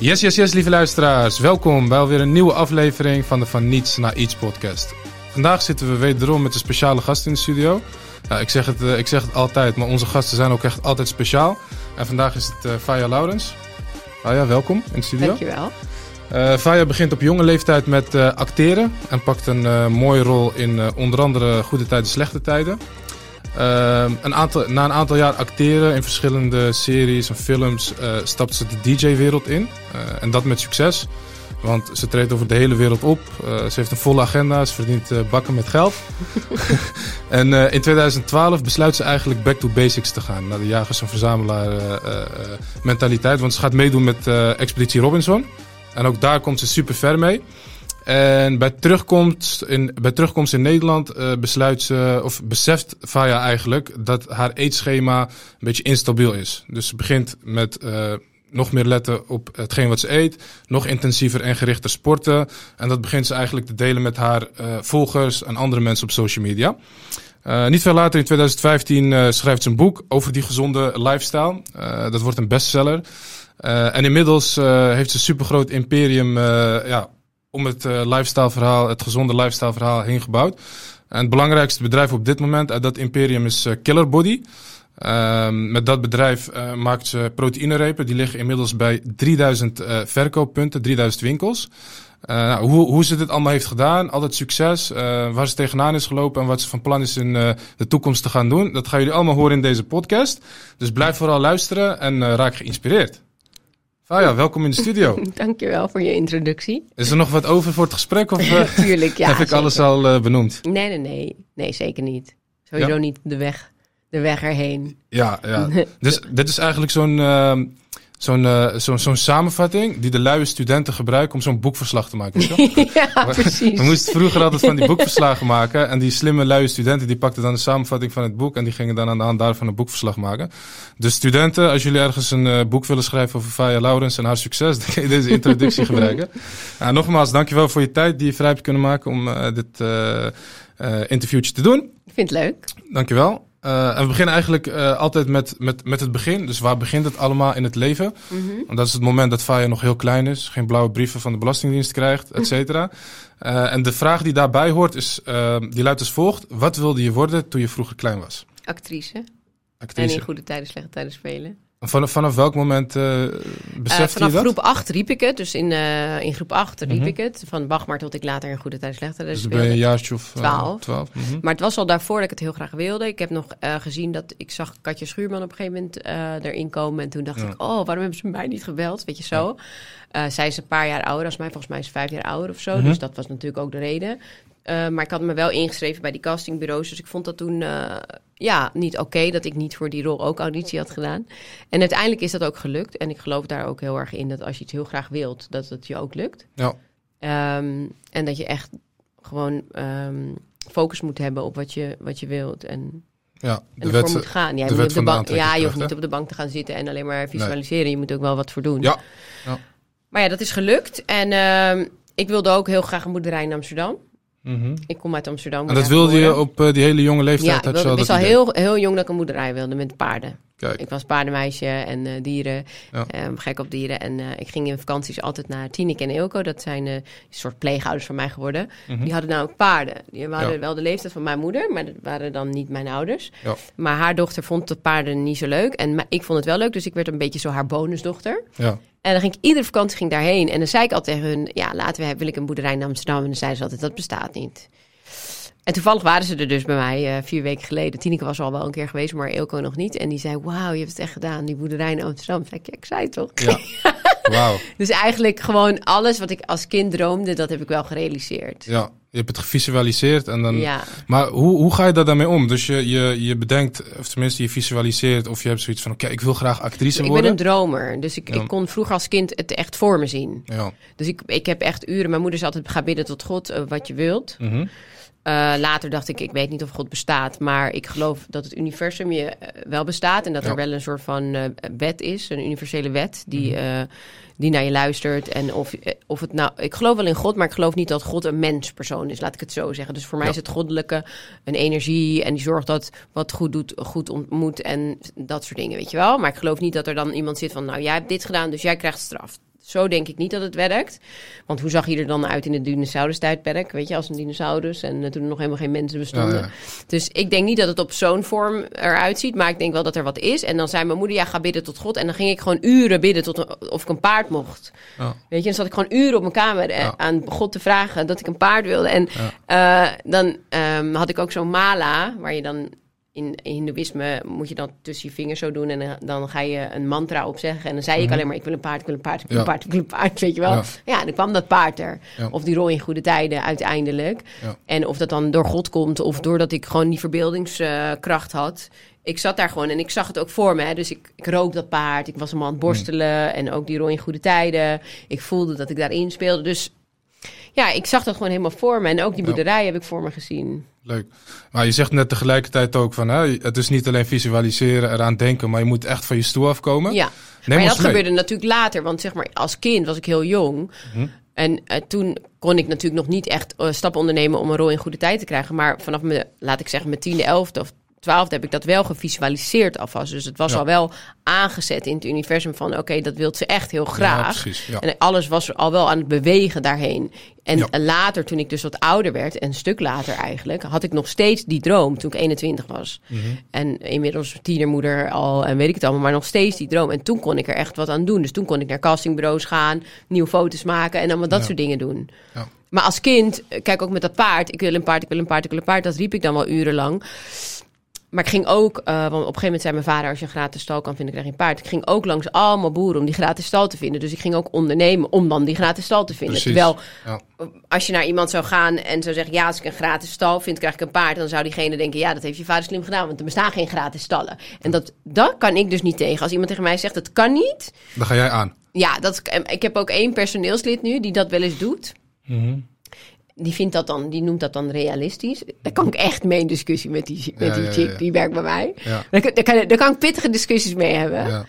Yes, yes, yes, lieve luisteraars. Welkom bij alweer een nieuwe aflevering van de Van Niets naar Iets podcast. Vandaag zitten we wederom met een speciale gast in de studio. Ja, ik, zeg het, eh, ik zeg het altijd, maar onze gasten zijn ook echt altijd speciaal. En vandaag is het uh, Faya Laurens. Faya, welkom in de studio. Dankjewel. Uh, Faya begint op jonge leeftijd met uh, acteren en pakt een mooie rol in onder andere goede tijden, slechte tijden. Een aantal, na een aantal jaar acteren in verschillende series en films stapt ze de DJ-wereld in. en dat met succes. Want ze treedt over de hele wereld op. ze heeft een volle agenda. Ze verdient bakken met geld. en in 2012 besluit ze eigenlijk back to basics te gaan. Naar de jagers- en verzamelaar mentaliteit. Want ze gaat meedoen met Expeditie Robinson. En ook daar komt ze super ver mee. En bij terugkomst in, bij terugkomst in Nederland uh, besluit ze, of beseft Faya eigenlijk dat haar eetschema een beetje instabiel is. Dus ze begint met uh, nog meer letten op hetgeen wat ze eet, nog intensiever en gerichter sporten. En dat begint ze eigenlijk te delen met haar uh, volgers en andere mensen op social media. niet veel later, in 2015, schrijft ze een boek over die gezonde lifestyle. dat wordt een bestseller. En inmiddels heeft ze een supergroot imperium ja, om het lifestyle verhaal, het gezonde lifestyle verhaal heen gebouwd. En het belangrijkste bedrijf op dit moment uit dat imperium is Killer Body. Ehm, met dat bedrijf maakt ze proteïnerepen. Die liggen inmiddels bij 3000 verkooppunten, 3000 winkels. Nou, hoe, hoe ze dit allemaal heeft gedaan, altijd succes, waar ze tegenaan is gelopen en wat ze van plan is in de toekomst te gaan doen. Dat gaan jullie allemaal horen in deze podcast. Dus blijf vooral luisteren en raak geïnspireerd. Faya, welkom in de studio. Dankjewel voor je introductie. Is er nog wat over voor het gesprek? Of Tuurlijk, ja. heb ik zeker. alles al uh, benoemd? Nee, nee, nee. Nee, zeker niet. Sowieso ja? niet de weg, de weg erheen. Ja, ja. dus dit is eigenlijk zo'n uh, zo'n uh, zo'n zo'n samenvatting die de luie studenten gebruiken om zo'n boekverslag te maken. ja, precies. We moesten vroeger altijd van die boekverslagen maken. En die slimme luie studenten die pakten dan de samenvatting van het boek. En die gingen dan aan de hand daarvan een boekverslag maken. Dus studenten, als jullie ergens een uh, boek willen schrijven over Faya Laurens en haar succes, dan kun je deze introductie gebruiken. Uh, nogmaals, dankjewel voor je tijd die je vrij hebt kunnen maken om uh, dit interviewtje te doen. Ik vind het leuk. Dankjewel. Uh, en we beginnen eigenlijk uh, altijd met, met, met het begin. Dus waar begint het allemaal in het leven? Mm -hmm. Want dat is het moment dat Faya nog heel klein is. Geen blauwe brieven van de Belastingdienst krijgt, et cetera. uh, en de vraag die daarbij hoort, is, die luidt als volgt. Wat wilde je worden toen je vroeger klein was? Actrice. Actrice. En in goede tijden, slechte tijden spelen. Vanaf, vanaf welk moment uh, besefte vanaf je dat? groep 8 riep ik het. Dus in, uh, in groep 8 riep mm -hmm. ik het. Van Bachmar tot ik later in goede tijden, slechte dus speelde. ben je een jaartje of 12. 12. Mm -hmm. Maar het was al daarvoor dat ik het heel graag wilde. Ik heb nog gezien dat ik zag Katja Schuurman op een gegeven moment erin komen. En toen dacht ja. ik, oh, waarom hebben ze mij niet gebeld? Weet je zo. Ja. zij is een paar jaar ouder als mij. Volgens mij is ze vijf jaar ouder of zo. Mm -hmm. Dus dat was natuurlijk ook de reden. Uh, maar ik had me wel ingeschreven bij die castingbureaus. Dus ik vond dat toen uh, ja, niet oké okay, dat ik niet voor die rol ook auditie had gedaan. En uiteindelijk is dat ook gelukt. En ik geloof daar ook heel erg in dat als je iets heel graag wilt, dat het je ook lukt. Ja. Um, en dat je echt gewoon um, focus moet hebben op wat je, wat je wilt. En ja, de en wet, moet gaan. Ja, je, de bank, de ja, je hoeft niet op de bank te gaan zitten en alleen maar visualiseren. Nee. Je moet ook wel wat voor doen. Ja. ja. Maar ja, dat is gelukt. En uh, ik wilde ook heel graag een boerderij in Amsterdam. Mm -hmm. Ik kom uit Amsterdam. En dat wilde je op uh, die hele jonge leeftijd? Ja, ik wilde, wist al heel, heel jong dat ik een boerderij wilde met paarden. Kijk. Ik was paardenmeisje en uh, dieren, ja. um, gek op dieren. En uh, ik ging in vakanties altijd naar Tineke en Eelco. Dat zijn een soort pleegouders van mij geworden. Mm -hmm. Die hadden nou ook paarden. Die waren ja. wel de leeftijd van mijn moeder, maar dat waren dan niet mijn ouders. Ja. Maar haar dochter vond de paarden niet zo leuk. En ik vond het wel leuk, dus ik werd een beetje zo haar bonusdochter. Ja. En dan ging ik iedere vakantie ging daarheen. En dan zei ik altijd tegen hun, ja, laten we, wil ik een boerderij in Amsterdam. En dan zeiden ze altijd, dat bestaat niet. En toevallig waren ze er dus bij mij uh, vier weken geleden. Tineke was al wel een keer geweest, maar Eelco nog niet. En die zei, wauw, je hebt het echt gedaan, die boerderij in Amsterdam. Zei ik, ik zei het toch? Ja, dus eigenlijk gewoon alles wat ik als kind droomde, dat heb ik wel gerealiseerd. Ja, je hebt het gevisualiseerd. En dan... Ja. Maar hoe, hoe ga je daar dan mee om? Dus je, je, je bedenkt, of tenminste je visualiseert... of je hebt zoiets van, oké, okay, ik wil graag actrice ik worden. Ik ben een dromer, dus ik, Ja. ik kon vroeger als kind het echt voor me zien. Ja. Dus ik, ik heb echt uren... Mijn moeder zei altijd, ga bidden tot God uh, wat je wilt. Mhm. Uh, later dacht ik, ik weet niet of God bestaat, maar ik geloof dat het universum je uh, wel bestaat en dat Ja. er wel een soort van uh, wet is, een universele wet die, Mhm. die naar je luistert. En of, eh, of het nou, ik geloof wel in God, maar ik geloof niet dat God een menspersoon is, laat ik het zo zeggen. Dus voor mij Ja. is het goddelijke een energie en die zorgt dat wat goed doet, goed ontmoet en dat soort dingen, weet je wel. Maar ik geloof niet dat er dan iemand zit van, nou jij hebt dit gedaan, dus jij krijgt straf. Zo denk ik niet dat het werkt. Want hoe zag je er dan uit in het dinosaurus-tijdperk? Weet je, als een dinosaurus. En uh, toen er nog helemaal geen mensen bestonden. Ja, ja. Dus ik denk niet dat het op zo'n vorm eruit ziet. Maar ik denk wel dat er wat is. En dan zei mijn moeder, ja, ga bidden tot God. En dan ging ik gewoon uren bidden tot een- of ik een paard mocht. Ja. Weet je, dan zat ik gewoon uren op mijn kamer eh, Ja. aan God te vragen dat ik een paard wilde. En eh, dan ehm, had ik ook zo'n mala, waar je dan in Hindoeïsme moet je dan tussen je vingers zo doen en dan, ga je een mantra opzeggen. En dan zei ik alleen maar: Ik wil een paard, ik wil een paard, ik wil een Mhm. Paard, ik wil een paard. Weet je wel? Ja. Ja, dan kwam dat paard er. Ja. Of die rol in goede tijden uiteindelijk. Ja. En of dat dan door God komt of doordat ik gewoon die verbeeldingskracht had. Ik zat daar gewoon en ik zag het ook voor me. Hè. Dus ik, ik rook dat paard. Ik was hem aan het borstelen. En ook die rol in goede tijden. Ik voelde dat ik daarin speelde. Dus ja, ik zag dat gewoon helemaal voor me. En ook die boerderij heb ik voor me gezien. Leuk. Maar je zegt net tegelijkertijd ook van, hè, het is niet alleen visualiseren, eraan denken, maar je moet echt van je stoel afkomen. Ja, Neem maar dat mee. gebeurde natuurlijk later. Want zeg maar, als kind was ik heel jong. Mhm. En eh, toen kon ik natuurlijk nog niet echt eh, stappen ondernemen om een rol in goede tijd te krijgen. Maar vanaf mijn, laat ik zeggen, mijn tiende, elfde of twaalfde heb ik dat wel gevisualiseerd alvast. Dus het was Ja. al wel aangezet in het universum van... oké, dat wil ze echt heel Ja, graag. precies. Ja. En alles was al wel aan het bewegen daarheen. En Ja. later, toen ik dus wat ouder werd, en een stuk later eigenlijk, had ik nog steeds die droom toen ik 21 was. Mhm. En inmiddels tienermoeder al en weet ik het allemaal, maar nog steeds die droom. En toen kon ik er echt wat aan doen. Dus toen kon ik naar castingbureaus gaan, nieuwe foto's maken en allemaal dat Ja. soort dingen doen. Ja. Maar als kind, eh, kijk ook met dat paard, ik wil een paard, ik wil een paard, ik wil een paard, dat riep ik dan wel urenlang. Maar ik ging ook, eh, want op een gegeven moment zei mijn vader: als je een gratis stal kan vinden, krijg je een paard. Ik ging ook langs allemaal boeren om die gratis stal te vinden. Dus ik ging ook ondernemen om dan die gratis stal te vinden. Precies. Terwijl Ja. als je naar iemand zou gaan en zou zeggen: ja, als ik een gratis stal vind, krijg ik een paard. Dan zou diegene denken: ja, dat heeft je vader slim gedaan, want er bestaan geen gratis stallen. En dat, dat kan ik dus niet tegen. Als iemand tegen mij zegt: dat kan niet. Dan ga jij aan. Ja, dat, ik heb ook één personeelslid nu die dat wel eens doet. Mhm. Die, vindt dat dan, die noemt dat dan realistisch. Daar kan ik echt mee in discussie met die, met Ja, die chick, ja. die werkt bij mij. Ja. Daar, kan- daar, kan, daar kan ik pittige discussies mee hebben.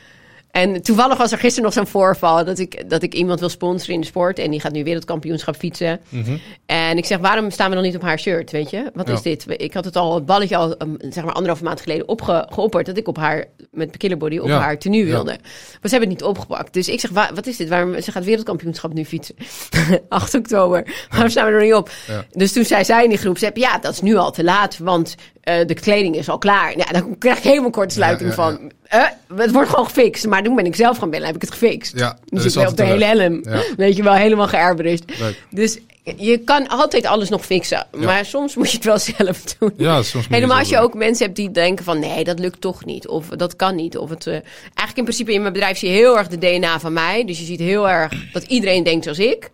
Ja. En toevallig was er gisteren nog zo'n voorval dat ik, dat ik iemand wil sponsoren in de sport. En die gaat nu wereldkampioenschap fietsen. Mhm. En ik zeg, waarom staan we dan niet op haar shirt, weet je? Wat Ja. is dit? Ik had het al, het balletje al, um, zeg maar anderhalve maand geleden opge, geopperd... dat ik op haar, met Killerbody, op Ja. haar tenue Ja. wilde. Maar ze hebben het niet opgepakt. Dus ik zeg, wa- wat is dit? Waarom, ze gaat wereldkampioenschap nu fietsen. 8 oktober. Waarom staan we er niet op? Ja. Dus toen zei zij in die groep, ze zei, ja, dat is nu al te laat... want de kleding is al klaar. Ja, dan krijg ik helemaal kortsluiting Ja, ja, van... eh, het wordt gewoon gefixt. Maar toen ben ik zelf gaan bellen, heb ik het gefixt. Ja, dus ik ben op de hele helm. Weet je wel, helemaal geërberist. Dus je kan altijd alles nog fixen. Maar soms moet je het wel zelf doen. Ja, soms Helemaal als je ook mensen hebt die denken van... nee, dat lukt toch niet. Of dat kan niet. Of het, eh, eigenlijk in principe in mijn bedrijf zie je heel erg de DNA van mij. Dus je ziet heel erg dat iedereen denkt zoals ik.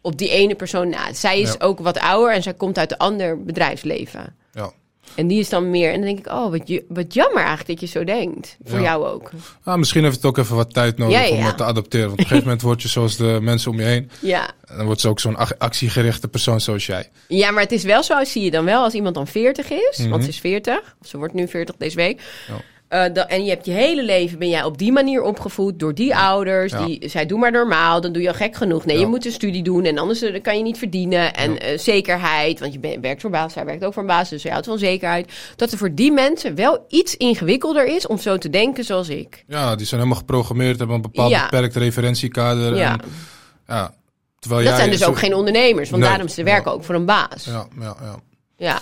Op die ene persoon na. Zij is ook wat ouder en zij komt uit een ander bedrijfsleven. Ja. En die is dan meer... En dan denk ik, oh, wat, wat jammer eigenlijk dat je zo denkt. Voor Ja. jou ook. Ah, misschien heeft het ook even wat tijd nodig Ja, ja, om het te adopteren. Want op een gegeven moment word je zoals de mensen om je heen. Ja. En dan wordt ze ook zo'n ac- actiegerichte persoon zoals jij. Ja, maar het is wel zo, zie je dan wel, als iemand dan 40 is, Mhm. want ze is 40, of ze wordt nu 40 deze week. Ja. Eh, da- en je hebt je hele leven, ben jij op die manier opgevoed door die ouders. Ja. Die, zij doen maar normaal, dan doe je al gek genoeg. Nee, Ja. je moet een studie doen en anders eh, kan je niet verdienen. En Ja. eh, zekerheid, want je ben- werkt voor baas, zij werkt ook voor een baas, dus je houdt van zekerheid. Dat er voor die mensen wel iets ingewikkelder is om zo te denken zoals ik. Ja, die zijn helemaal geprogrammeerd, hebben een bepaald beperkt referentiekader. Ja. En, ja. Terwijl Dat jij zijn dus ook geen ondernemers, want Nee. daarom ze werken ook voor een baas. Ja, ja, ja.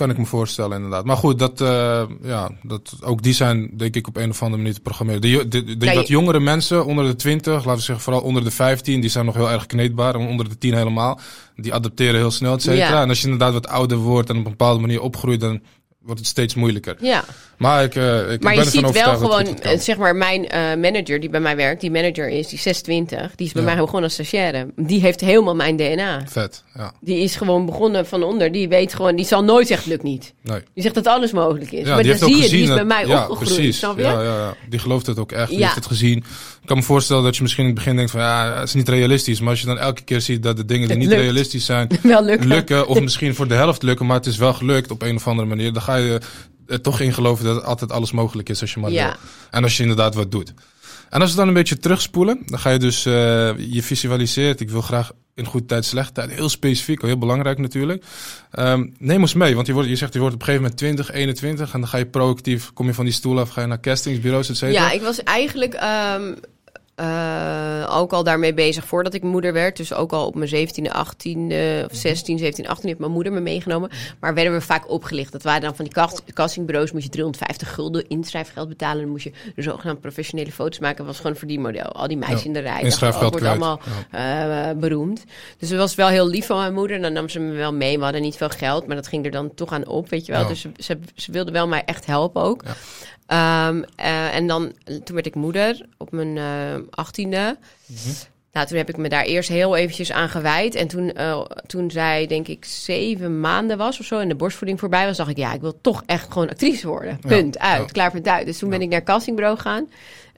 Kan ik me voorstellen inderdaad. Maar goed, dat, eh, ja, dat, ook die zijn denk ik op een of andere manier te programmeren. De, de, de, je- jongere mensen, onder de 20, laten we zeggen vooral onder de 15, die zijn nog heel erg kneedbaar. En onder de 10 helemaal. Die adapteren heel snel, et cetera. Ja. En als je inderdaad wat ouder wordt en op een bepaalde manier opgroeit, dan wordt het steeds moeilijker. ja. Maar ik, eh, ik Maar ben je ziet wel gewoon, eh, zeg maar, mijn eh, manager die bij mij werkt, die manager is, die is 26, die is bij Ja. mij begonnen als stagiaire. Die heeft helemaal mijn DNA. Vet, ja. Die is gewoon begonnen van onder. Die weet gewoon, die zal nooit zeggen lukt niet. Nee. Die zegt dat alles mogelijk is. Ja, maar die dan zie je, die is bij mij ja, opgegroeid. Precies. Snap je? Ja, ja, ja. Die gelooft het ook echt. Die Ja. heeft het gezien. Ik kan me voorstellen dat je misschien in het begin denkt van ja, het is niet realistisch. Maar als je dan elke keer ziet dat de dingen die Het niet lukt. realistisch zijn, Wel lukken. lukken. Of misschien voor de helft lukken, maar het is wel gelukt op een of andere manier. Dan ga je er toch in geloven dat altijd alles mogelijk is als je maar Ja. wil. En als je inderdaad wat doet. En als we dan een beetje terugspoelen, dan ga je dus, eh, je visualiseert, ik wil graag in goede tijd, slechte tijd, heel specifiek, heel belangrijk natuurlijk. Ehm, neem ons mee, want je, wordt, je zegt je wordt op een gegeven moment 20, 21 en dan ga je proactief, kom je van die stoel af, ga je naar castingsbureaus, et cetera. Ja, ik was eigenlijk. ehm, eh, ook al daarmee bezig voordat ik moeder werd. Dus ook al op mijn 17e, 18e of 16, 17, 18 heeft mijn moeder me meegenomen. Maar werden we vaak opgelicht. Dat waren dan van die cast- castingbureaus. Moest je 350 gulden inschrijfgeld betalen. Dan moest je de zogenaamde professionele foto's maken. Dat was gewoon voor die model. Al die meisjes Ja, in de rij. Dat wordt allemaal eh, beroemd. Dus het was wel heel lief van mijn moeder. En dan nam ze me wel mee. We hadden niet veel geld. Maar dat ging er dan toch aan op, weet je wel. Ja. Dus ze, ze, ze wilde wel mij echt helpen ook. Ehm, eh, en dan, toen werd ik moeder op mijn eh, achttiende. Nou, toen heb ik me daar eerst heel eventjes aan gewijd. En toen, eh, toen zij, denk ik, zeven maanden was of zo... en de borstvoeding voorbij was, dacht ik... ja, ik wil toch echt gewoon actrice worden. Punt, uit, ja. klaar, punt, uit. Dus toen ben ik naar castingbureau gegaan...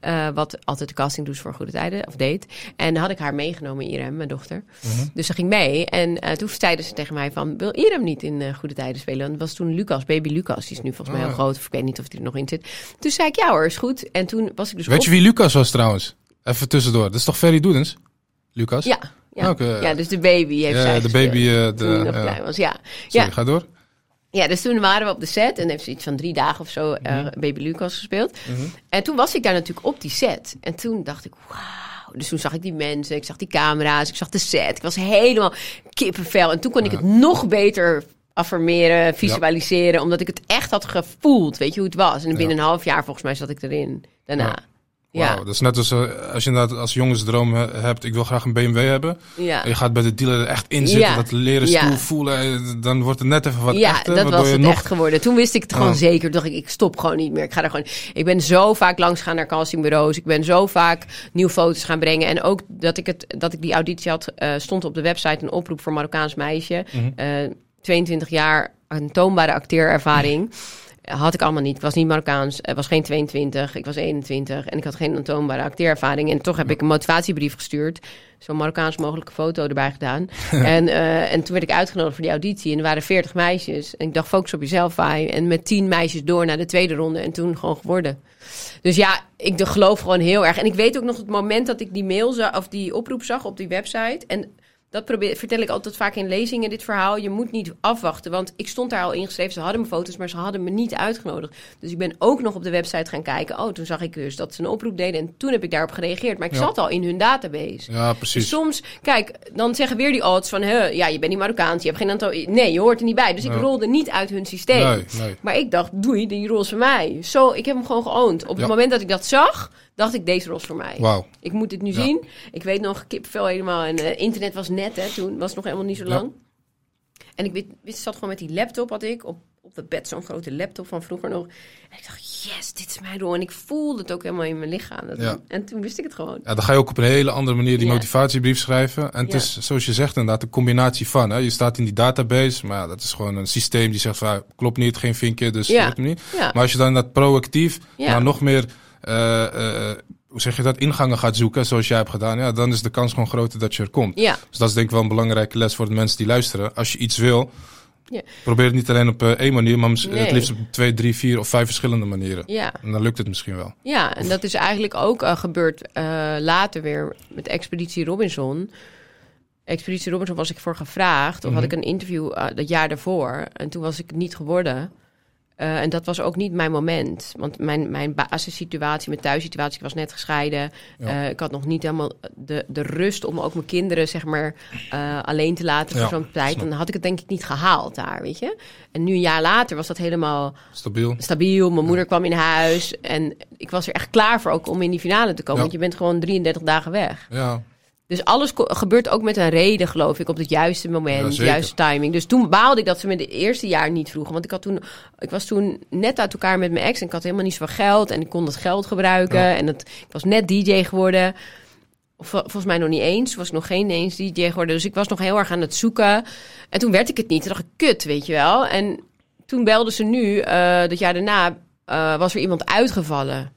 eh, wat altijd de casting doet voor Goede Tijden, of deed. En had ik haar meegenomen, Irem, mijn dochter. Dus ze ging mee. En eh, toen zeiden ze tegen mij van... wil Irem niet in eh, Goede Tijden spelen? Want was toen Lucas, baby Lucas. Die is nu volgens mij Oh. heel groot. Of ik weet niet of hij er nog in zit. Toen zei ik, ja hoor, is goed. En toen was ik dus Weet op- je wie Lucas was trouwens? Even tussendoor. Dat is toch Ferry Doedens? Lucas? Ja, ja. Dus de baby heeft Ja, zij de baby, de- toen was. Ja. Sorry, Ja. ga door. Ja, dus toen waren we op de set en heeft ze iets van drie dagen of zo eh, Mhm. baby Lucas gespeeld. En toen was ik daar natuurlijk op die set. En toen dacht ik, wauw. Dus toen zag ik die mensen, ik zag die camera's, ik zag de set. Ik was helemaal kippenvel. En toen kon ik het nog beter affirmeren, visualiseren, omdat ik het echt had gevoeld. Weet je hoe het was? En binnen een half jaar volgens mij zat ik erin. Daarna. Ja. Ja, dat is net als eh, als je inderdaad als jongensdroom he- hebt, ik wil graag een BMW hebben. ja. En je gaat bij de dealer er echt in zitten, Ja. dat leren Ja. stoel voelen. eh, Dan wordt het net even wat ja, echter, dat waardoor was het nog... echt geworden. Toen wist ik het gewoon Oh. zeker. Toen dacht ik, ik stop gewoon niet meer. Ik ga er gewoon. Ik ben zo vaak langs gaan naar castingbureaus. Ik ben zo vaak nieuwe foto's gaan brengen. En ook dat ik, het, dat ik die auditie had, eh, stond op de website een oproep voor Marokkaans meisje. Mhm. Eh, 22 jaar aantoonbare acteerervaring. Had ik allemaal niet. Ik was niet Marokkaans. Ik was geen 22. Ik was 21. En ik had geen aantoonbare acteerervaring. En toch heb ik een motivatiebrief gestuurd. Zo'n Marokkaans mogelijke foto erbij gedaan. en, eh, en toen werd ik uitgenodigd voor die auditie. En er waren 40 meisjes. En ik dacht, focus op jezelf, Fai. En met 10 meisjes door naar de tweede ronde. En toen gewoon geworden. Dus ja, ik geloof gewoon heel erg. En ik weet ook nog het moment dat ik die mail zag, of die oproep zag op die website. En dat probeer, vertel ik altijd vaak in lezingen, dit verhaal. Je moet niet afwachten, want ik stond daar al ingeschreven. Ze hadden mijn foto's, maar ze hadden me niet uitgenodigd. Dus ik ben ook nog op de website gaan kijken. Oh, toen zag ik dus dat ze een oproep deden. En toen heb ik daarop gereageerd. Maar ik Ja. zat al in hun database. Ja, Dus precies. soms, kijk, dan zeggen weer die odds van... Huh, ja, je bent niet Marokkaans, je hebt geen aantal... Nee, je hoort er niet bij. Dus ik Ja. rolde niet uit hun systeem. Nee, nee. Maar ik dacht, doei, die rol is voor mij. Zo, ik heb hem gewoon geoond. Op Ja. het moment dat ik dat zag, dacht ik, deze rol is voor mij. Wauw. Ik moet dit nu Ja. zien. Ik weet nog, kipvel helemaal. En eh, internet was net, hè, toen. Was nog helemaal niet zo Ja. lang. En ik wist, zat gewoon met die laptop, had ik. Op, op het bed, zo'n grote laptop van vroeger nog. En ik dacht, yes, dit is mijn rol. En ik voelde het ook helemaal in mijn lichaam. Dat- Ja. En toen wist ik het gewoon. Ja, dan ga je ook op een hele andere manier die motivatiebrief schrijven. En het is, zoals je zegt, inderdaad, een combinatie van. Hè. Je staat in die database, maar dat is gewoon een systeem die zegt van, klopt niet, geen vinkje, dus hem niet. Maar als je dan dat proactief Ja. naar nog meer, hoe zeg je dat, ingangen gaat zoeken, zoals jij hebt gedaan, ja, dan is de kans gewoon groter dat je er komt. Ja, Dus dat is denk ik wel een belangrijke les voor de mensen die luisteren. Als je iets wil, Ja. probeer het niet alleen op eh, één manier, maar Nee. het liefst op twee, drie, vier of vijf verschillende manieren. ja. En dan lukt het misschien wel. Ja, en dat is eigenlijk ook eh, gebeurd eh, later weer met Expeditie Robinson. Expeditie Robinson was ik voor gevraagd. Of had ik een interview eh, dat jaar daarvoor. En toen was ik niet geworden. Eh, en dat was ook niet mijn moment. Want mijn, mijn basissituatie, mijn thuissituatie, ik was net gescheiden. Ja. Eh, ik had nog niet helemaal de, de rust om ook mijn kinderen, zeg maar, eh, alleen te laten voor Ja, zo'n tijd. Dan had ik het denk ik niet gehaald daar, weet je. En nu een jaar later was dat helemaal Stabiel. stabiel. Mijn moeder kwam in huis. En ik was er echt klaar voor ook om in die finale te komen. Want je bent gewoon 33 dagen weg. Ja, Dus alles gebeurt ook met een reden, geloof ik. Op het juiste moment, juiste timing. Dus toen baalde ik dat ze me de eerste jaar niet vroegen. Want ik, had toen, ik was toen net uit elkaar met mijn ex. En ik had helemaal niet zoveel geld. En ik kon dat geld gebruiken. Ja. En het, ik was net DJ geworden. Of, volgens mij nog niet eens. Was ik nog geen eens DJ geworden. Dus ik was nog heel erg aan het zoeken. En toen werd ik het niet. Toen dacht ik, kut, weet je wel. En toen belden ze nu, eh dat jaar daarna, eh, was er iemand uitgevallen.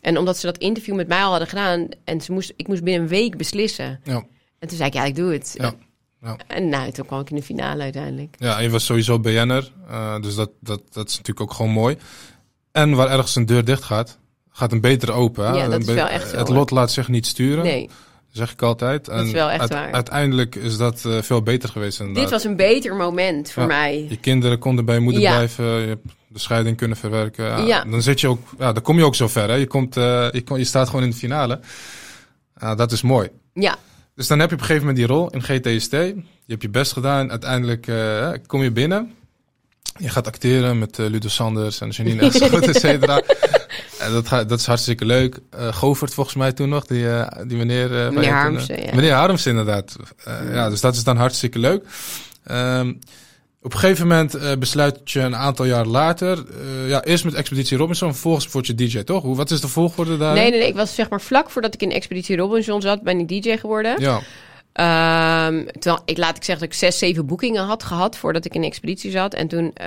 En omdat ze dat interview met mij al hadden gedaan... en ze moest, ik moest binnen een week beslissen. ja. En toen zei ik, ja, ik doe het. Ja, ja. En nou, toen kwam ik in de finale uiteindelijk. Ja, je was sowieso BN'er. eh dus dat, dat, dat is natuurlijk ook gewoon mooi. En waar ergens een deur dicht gaat, gaat een betere open. Hè? Ja, dat is wel echt zo, Het lot laat zich niet sturen, Nee, zeg ik altijd. En is wel echt uit- waar. Uiteindelijk is dat eh, veel beter geweest inderdaad. dit was een beter moment voor Ja. mij. Je kinderen konden bij je moeder Ja. blijven, je hebt de scheiding kunnen verwerken. Ja, Ja. Dan zit je ook, ja, dan kom je ook zo ver. Hè? Je, komt, eh, je, staat gewoon in de finale. Dat is mooi. Ja, Dus dan heb je op een gegeven moment die rol in GTST. Je hebt je best gedaan. Uiteindelijk eh, kom je binnen. Je gaat acteren met Ludo Sanders en Janine Esschot, et cetera. Dat, gaat, dat is hartstikke leuk. Eh Govert volgens mij toen nog, die, eh, die meneer... je meneer toen, Harmsen, eh, ja. Meneer Harmsen, inderdaad. Ja, dus dat is dan hartstikke leuk. Ehm, op een gegeven moment besluit je een aantal jaar later... ja, eerst met Expeditie Robinson, vervolgens word je DJ, toch? Hoe, wat is de volgorde daar? nee, nee, nee. Ik was zeg maar vlak voordat ik in Expeditie Robinson zat, ben ik DJ geworden. Ja, Ehm, terwijl ik laat ik zeggen dat ik zes, zeven boekingen had gehad voordat ik in de expeditie zat. En toen, eh,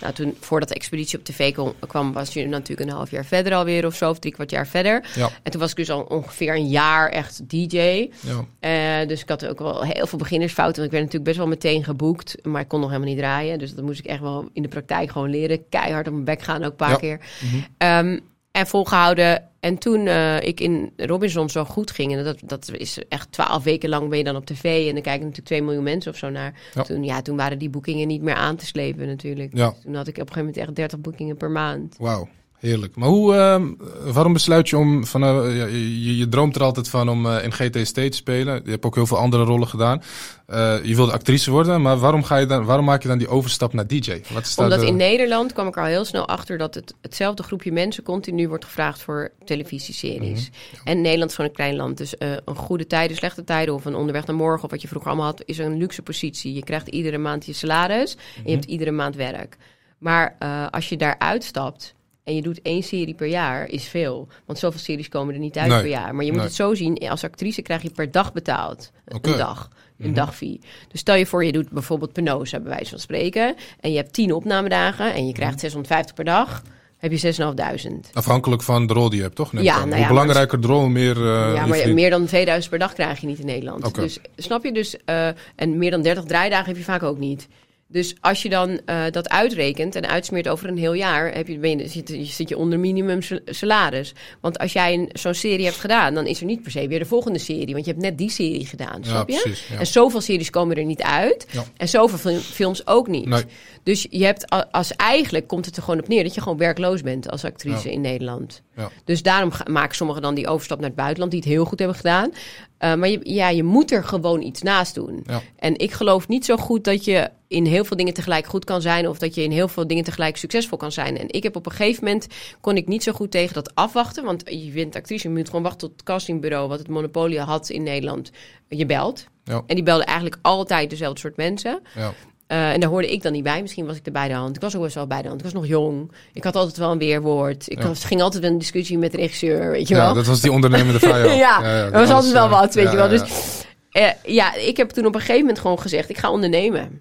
nou, toen voordat de expeditie op tv kwam, was je natuurlijk een half jaar verder alweer of zo, of drie kwart jaar verder. ja, En toen was ik dus al ongeveer een jaar echt DJ. ja. Eh, dus ik had ook wel heel veel beginnersfouten. Want ik werd natuurlijk best wel meteen geboekt. Maar ik kon nog helemaal niet draaien. Dus dat moest ik echt wel in de praktijk gewoon leren. Keihard op mijn bek gaan ook een paar Ja. keer. Mhm. Ehm, en volgehouden. En toen eh, ik in Robinson zo goed ging. En dat, dat is echt twaalf weken lang ben je dan op tv. En dan kijken natuurlijk 2 miljoen mensen of zo naar. Ja. Toen, ja, toen waren die boekingen niet meer aan te slepen natuurlijk. Ja. Toen had ik op een gegeven moment echt 30 boekingen per maand. Wauw, heerlijk. Maar hoe, ehm, waarom besluit je om, van, eh, je, je droomt er altijd van om eh, in GTST te spelen. Je hebt ook heel veel andere rollen gedaan. Eh, je wilde actrice worden, maar waarom, ga je dan, waarom maak je dan die overstap naar DJ? Wat is Omdat de- in Nederland kwam ik al heel snel achter dat het hetzelfde groepje mensen continu wordt gevraagd voor televisieseries. Mhm. En Nederland is gewoon een klein land. Dus een goede tijden, slechte tijden of een onderweg naar morgen of wat je vroeger allemaal had, is een luxe positie. Je krijgt iedere maand je salaris en Mhm. je hebt iedere maand werk. Maar als je daar uitstapt en je doet één serie per jaar, is veel. Want zoveel series komen er niet uit Nee. per jaar. Maar je moet Nee. het zo zien, als actrice krijg je per dag betaald. Een dag. Een Mhm. dagfee. Dus stel je voor, je doet bijvoorbeeld Penosa, bij wijze van spreken. En je hebt 10 opnamedagen en je krijgt Mhm. 650 per dag. Heb je 6.500. Afhankelijk van de rol die je hebt, toch? Ik Ja, nou Hoe belangrijker de rol, meer eh, ja, je maar verdient. meer dan 2000 per dag krijg je niet in Nederland. Oké. Dus snap je dus? eh, en meer dan 30 draaidagen heb je vaak ook niet. Dus als je dan eh, dat uitrekent en uitsmeert over een heel jaar, heb je, ben je, zit, je, zit je onder minimum sal- salaris. Want als jij zo'n serie hebt gedaan, dan is er niet per se weer de volgende serie. Want je hebt net die serie gedaan, Ja, snap je? precies. Ja. En zoveel series komen er niet uit. Ja. En zoveel fil- films ook niet. Nee. Dus je hebt als eigenlijk komt het er gewoon op neer dat je gewoon werkloos bent als actrice in Nederland. Ja. Dus daarom maken sommigen dan die overstap naar het buitenland, die het heel goed hebben gedaan. Uh, maar je, ja, je moet er gewoon iets naast doen. Ja. En ik geloof niet zo goed dat je in heel veel dingen tegelijk goed kan zijn. Of dat je in heel veel dingen tegelijk succesvol kan zijn. En ik heb op een gegeven moment kon ik niet zo goed tegen dat afwachten. Want je bent actrice, je moet gewoon wachten tot het castingbureau, wat het monopolie had in Nederland, je belt. Ja. En die belden eigenlijk altijd dezelfde soort mensen. Ja. Uh, en daar hoorde ik dan niet bij. Misschien was ik er bij de hand. Ik was ook best wel bij de hand. Ik was nog jong. Ik had altijd wel een weerwoord. Ik Ja. ging altijd een discussie met de regisseur, weet je ja, wel. dat was die ondernemende vrijheid. ja, dat was altijd wel eh, wat, weet ja, je wel. ja, Dus eh, ja, ik heb toen op een gegeven moment gewoon gezegd... ik ga ondernemen.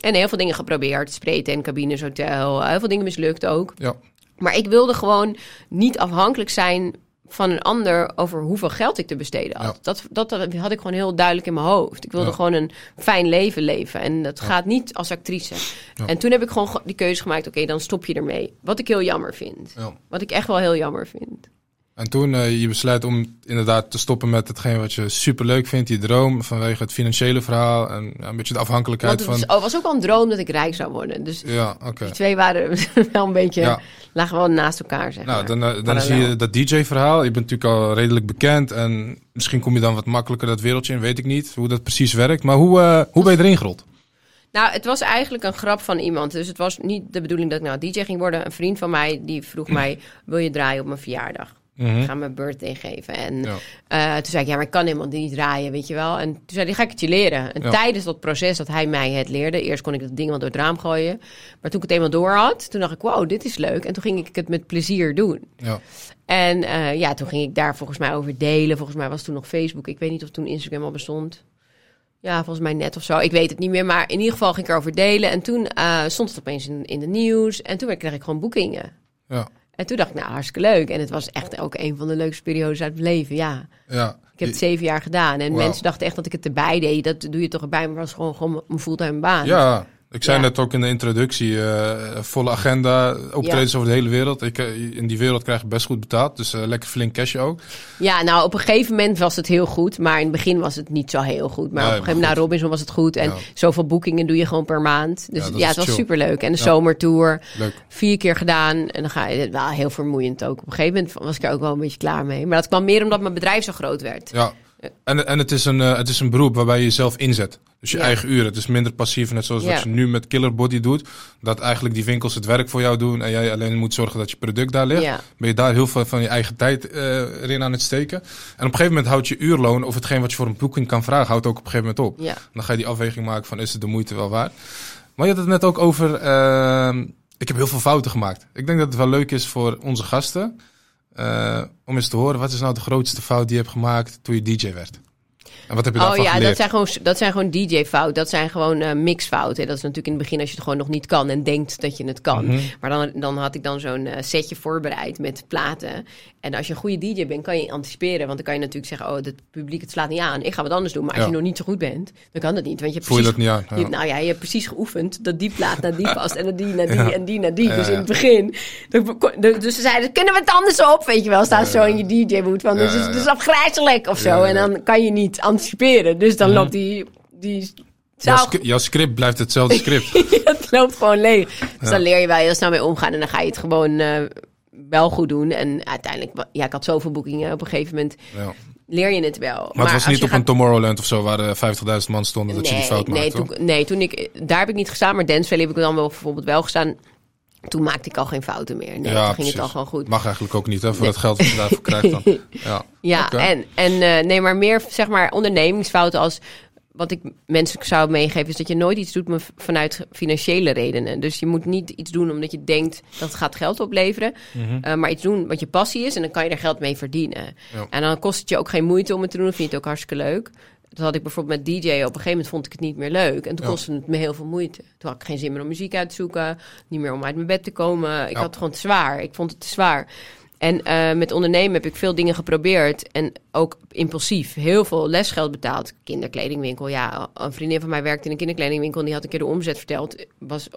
En heel veel dingen geprobeerd. Spreten, cabines, hotel. Heel veel dingen mislukt ook. Ja. Maar ik wilde gewoon niet afhankelijk zijn van een ander over hoeveel geld ik te besteden had. Ja. Dat, dat, dat had ik gewoon heel duidelijk in mijn hoofd. Ik wilde Ja. gewoon een fijn leven leven. En dat Ja. gaat niet als actrice. En toen heb ik gewoon ge- die keuze gemaakt. Oké, dan stop je ermee. Wat ik heel jammer vind. Wat ik echt wel heel jammer vind. En toen eh, je besluit om inderdaad te stoppen met hetgeen wat je super leuk vindt, die droom, vanwege het financiële verhaal en ja, een beetje de afhankelijkheid het van. oh, was ook wel een droom dat ik rijk zou worden. Dus Ja, die twee waren wel een beetje... Ja. lagen wel naast elkaar, zeg Nou, maar. dan, eh, dan zie je dat DJ-verhaal. Je bent natuurlijk al redelijk bekend en misschien kom je dan wat makkelijker dat wereldje in, weet ik niet hoe dat precies werkt. Maar hoe, eh, hoe ben je erin gerold? Nou, het was eigenlijk een grap van iemand. Dus het was niet de bedoeling dat ik nou DJ ging worden. Een vriend van mij die vroeg mij: Wil je draaien op mijn verjaardag? Mhm. Ga mijn birthday geven. En Ja. eh, toen zei ik: Ja, maar ik kan helemaal niet draaien, weet je wel. En toen zei hij: Ga ik het je leren. En Ja. tijdens dat proces dat hij mij het leerde, eerst kon ik dat ding wel door het raam gooien. Maar toen ik het eenmaal door had, toen dacht ik: Wow, dit is leuk. En toen ging ik het met plezier doen. Ja. En eh, ja, toen ging ik daar volgens mij over delen. Volgens mij was toen nog Facebook. Ik weet niet of toen Instagram al bestond. Ja, volgens mij net of zo. Ik weet het niet meer. Maar in ieder geval ging ik erover delen. En toen eh, stond het opeens in, in de nieuws. En toen kreeg ik gewoon boekingen. Ja. En toen dacht ik, nou, hartstikke leuk. En het was echt ook een van de leukste periodes uit mijn leven. Ja, ja. ik heb het zeven jaar gedaan. En mensen dachten echt dat ik het erbij deed. Dat doe je toch erbij. Maar het was gewoon, gewoon mijn fulltime baan. Ja, Ik zei Ja. net ook in de introductie, eh, volle agenda, optredens over de hele wereld. Ik, eh, in die wereld krijg je best goed betaald, dus eh, lekker flink cash ook. Ja, nou op een gegeven moment was het heel goed. Maar in het begin was het niet zo heel goed. Maar Nee, op een gegeven moment na Robinson was het goed. En Ja. zoveel boekingen doe je gewoon per maand. Dus Ja, ja, het was chill. superleuk. En de Ja. zomertour, Leuk. vier keer gedaan. En dan ga je, wel heel vermoeiend ook. Op een gegeven moment was ik er ook wel een beetje klaar mee. Maar dat kwam meer omdat mijn bedrijf zo groot werd. Ja. En, en het, is een, het is een beroep waarbij je jezelf inzet. Dus je Ja. eigen uren. Het is minder passief, net zoals Ja. wat je nu met Killer Body doet. Dat eigenlijk die winkels het werk voor jou doen. En jij alleen moet zorgen dat je product daar ligt. Ja. Ben je daar heel veel van je eigen tijd eh, erin aan het steken. En op een gegeven moment houdt je uurloon, of hetgeen wat je voor een boeking kan vragen, houdt ook op een gegeven moment op. Dan ga je die afweging maken van is het de moeite wel waard. Maar je had het net ook over, ehm, ik heb heel veel fouten gemaakt. Ik denk dat het wel leuk is voor onze gasten. eh, om eens te horen, wat is nou de grootste fout die je hebt gemaakt toen je DJ werd? En wat heb je Oh daarvan ja, geleerd? dat zijn gewoon, dat zijn gewoon DJ-fouten. Dat zijn gewoon eh mixfouten. Dat is natuurlijk in het begin als je het gewoon nog niet kan en denkt dat je het kan. Mhm. Maar dan, dan had ik dan zo'n eh, setje voorbereid met platen. En als je een goede DJ bent, kan je anticiperen. Want dan kan je natuurlijk zeggen, oh, het publiek het slaat niet aan. Ik ga wat anders doen. Maar als Ja. je nog niet zo goed bent, dan kan dat niet. Want je hebt Voel je dat precies, niet aan? je- nou ja, je hebt precies geoefend dat die plaat naar die past. En dat die naar die Ja. en die naar die. Dus in het begin. Dus ze zeiden, kunnen we het anders op? Weet je wel, staat zo in je DJ-boot Ja, dus het is, afgrijzelijk of zo. En dan kan je niet anticiperen. Dus dan loopt die, die Jouw, sc- jouw script blijft hetzelfde script. het loopt gewoon leeg. Dus dan leer je wel heel snel mee omgaan. En dan ga je het gewoon eh, wel goed doen. En uiteindelijk, ja, ik had zoveel boekingen. Op een gegeven moment Ja. leer je het wel. Maar, het was niet op gaat- een Tomorrowland of zo, waar eh, 50.000 man stonden, dat je die fout nee, maakte. toen, nee, toen ik, daar heb ik niet gestaan. Maar Danceville heb ik dan wel bijvoorbeeld wel gestaan. Toen maakte ik al geen fouten meer. Nee, toen ging het al gewoon goed. Mag eigenlijk ook niet, hè, voor dat geld dat je daarvoor krijgt dan. Ja, Ja, en, en eh, nee, maar meer zeg maar ondernemingsfouten als wat ik mensen zou meegeven is dat je nooit iets doet vanuit financiële redenen. Dus je moet niet iets doen omdat je denkt dat het gaat geld opleveren, Mhm. eh, maar iets doen wat je passie is en dan kan je er geld mee verdienen. Ja. En dan kost het je ook geen moeite om het te doen, of vind je het ook hartstikke leuk. Dat had ik bijvoorbeeld met DJ. Op een gegeven moment vond ik het niet meer leuk. En toen Ja. kostte het me heel veel moeite. Toen had ik geen zin meer om muziek uit te zoeken. Niet meer om uit mijn bed te komen. Ik Ja. had het gewoon te zwaar. Ik vond het te zwaar. En eh, met ondernemen heb ik veel dingen geprobeerd. En ook impulsief. Heel veel lesgeld betaald. Kinderkledingwinkel. Ja, een vriendin van mij werkte in een kinderkledingwinkel. En die had een keer de omzet verteld. Was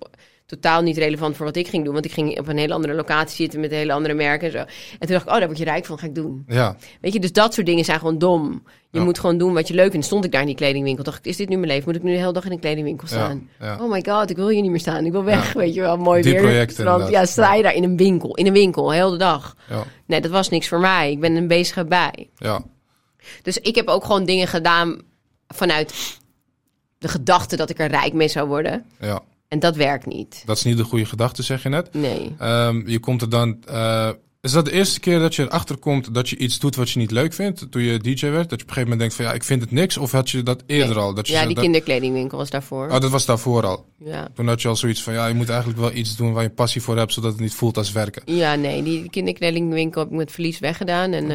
totaal niet relevant voor wat ik ging doen. Want ik ging op een hele andere locatie zitten met hele andere merken en zo. En toen dacht ik, oh, daar word je rijk van. Ga ik doen. ja, Weet je, dus dat soort dingen zijn gewoon dom. Je Ja. moet gewoon doen wat je leuk vindt. Stond ik daar in die kledingwinkel. Dacht ik, is dit nu mijn leven? Moet ik nu de hele dag in een kledingwinkel staan? ja. Oh my god, ik wil hier niet meer staan. Ik wil weg, weet je wel. Mooi Die weer. projecten Want ja, sta je daar in een winkel. In een winkel, heel de dag. ja, Nee, dat was niks voor mij. Ik ben een bezige bij. ja. Dus ik heb ook gewoon dingen gedaan vanuit de gedachte dat ik er rijk mee zou worden. ja. En dat werkt niet. Dat is niet de goede gedachte, zeg je net. Nee. Ehm, je komt er dan. eh, is dat de eerste keer dat je erachter komt dat je iets doet wat je niet leuk vindt? Toen je DJ werd? Dat je op een gegeven moment denkt van ja, ik vind het niks. Of had je dat eerder al? Dat je Ja, die dat- kinderkledingwinkel was daarvoor. Oh, dat was daarvoor al. Ja. Toen had je al zoiets van ja, je moet eigenlijk wel iets doen waar je passie voor hebt, zodat het niet voelt als werken. Ja, nee, die kinderkledingwinkel heb ik met verlies weggedaan. En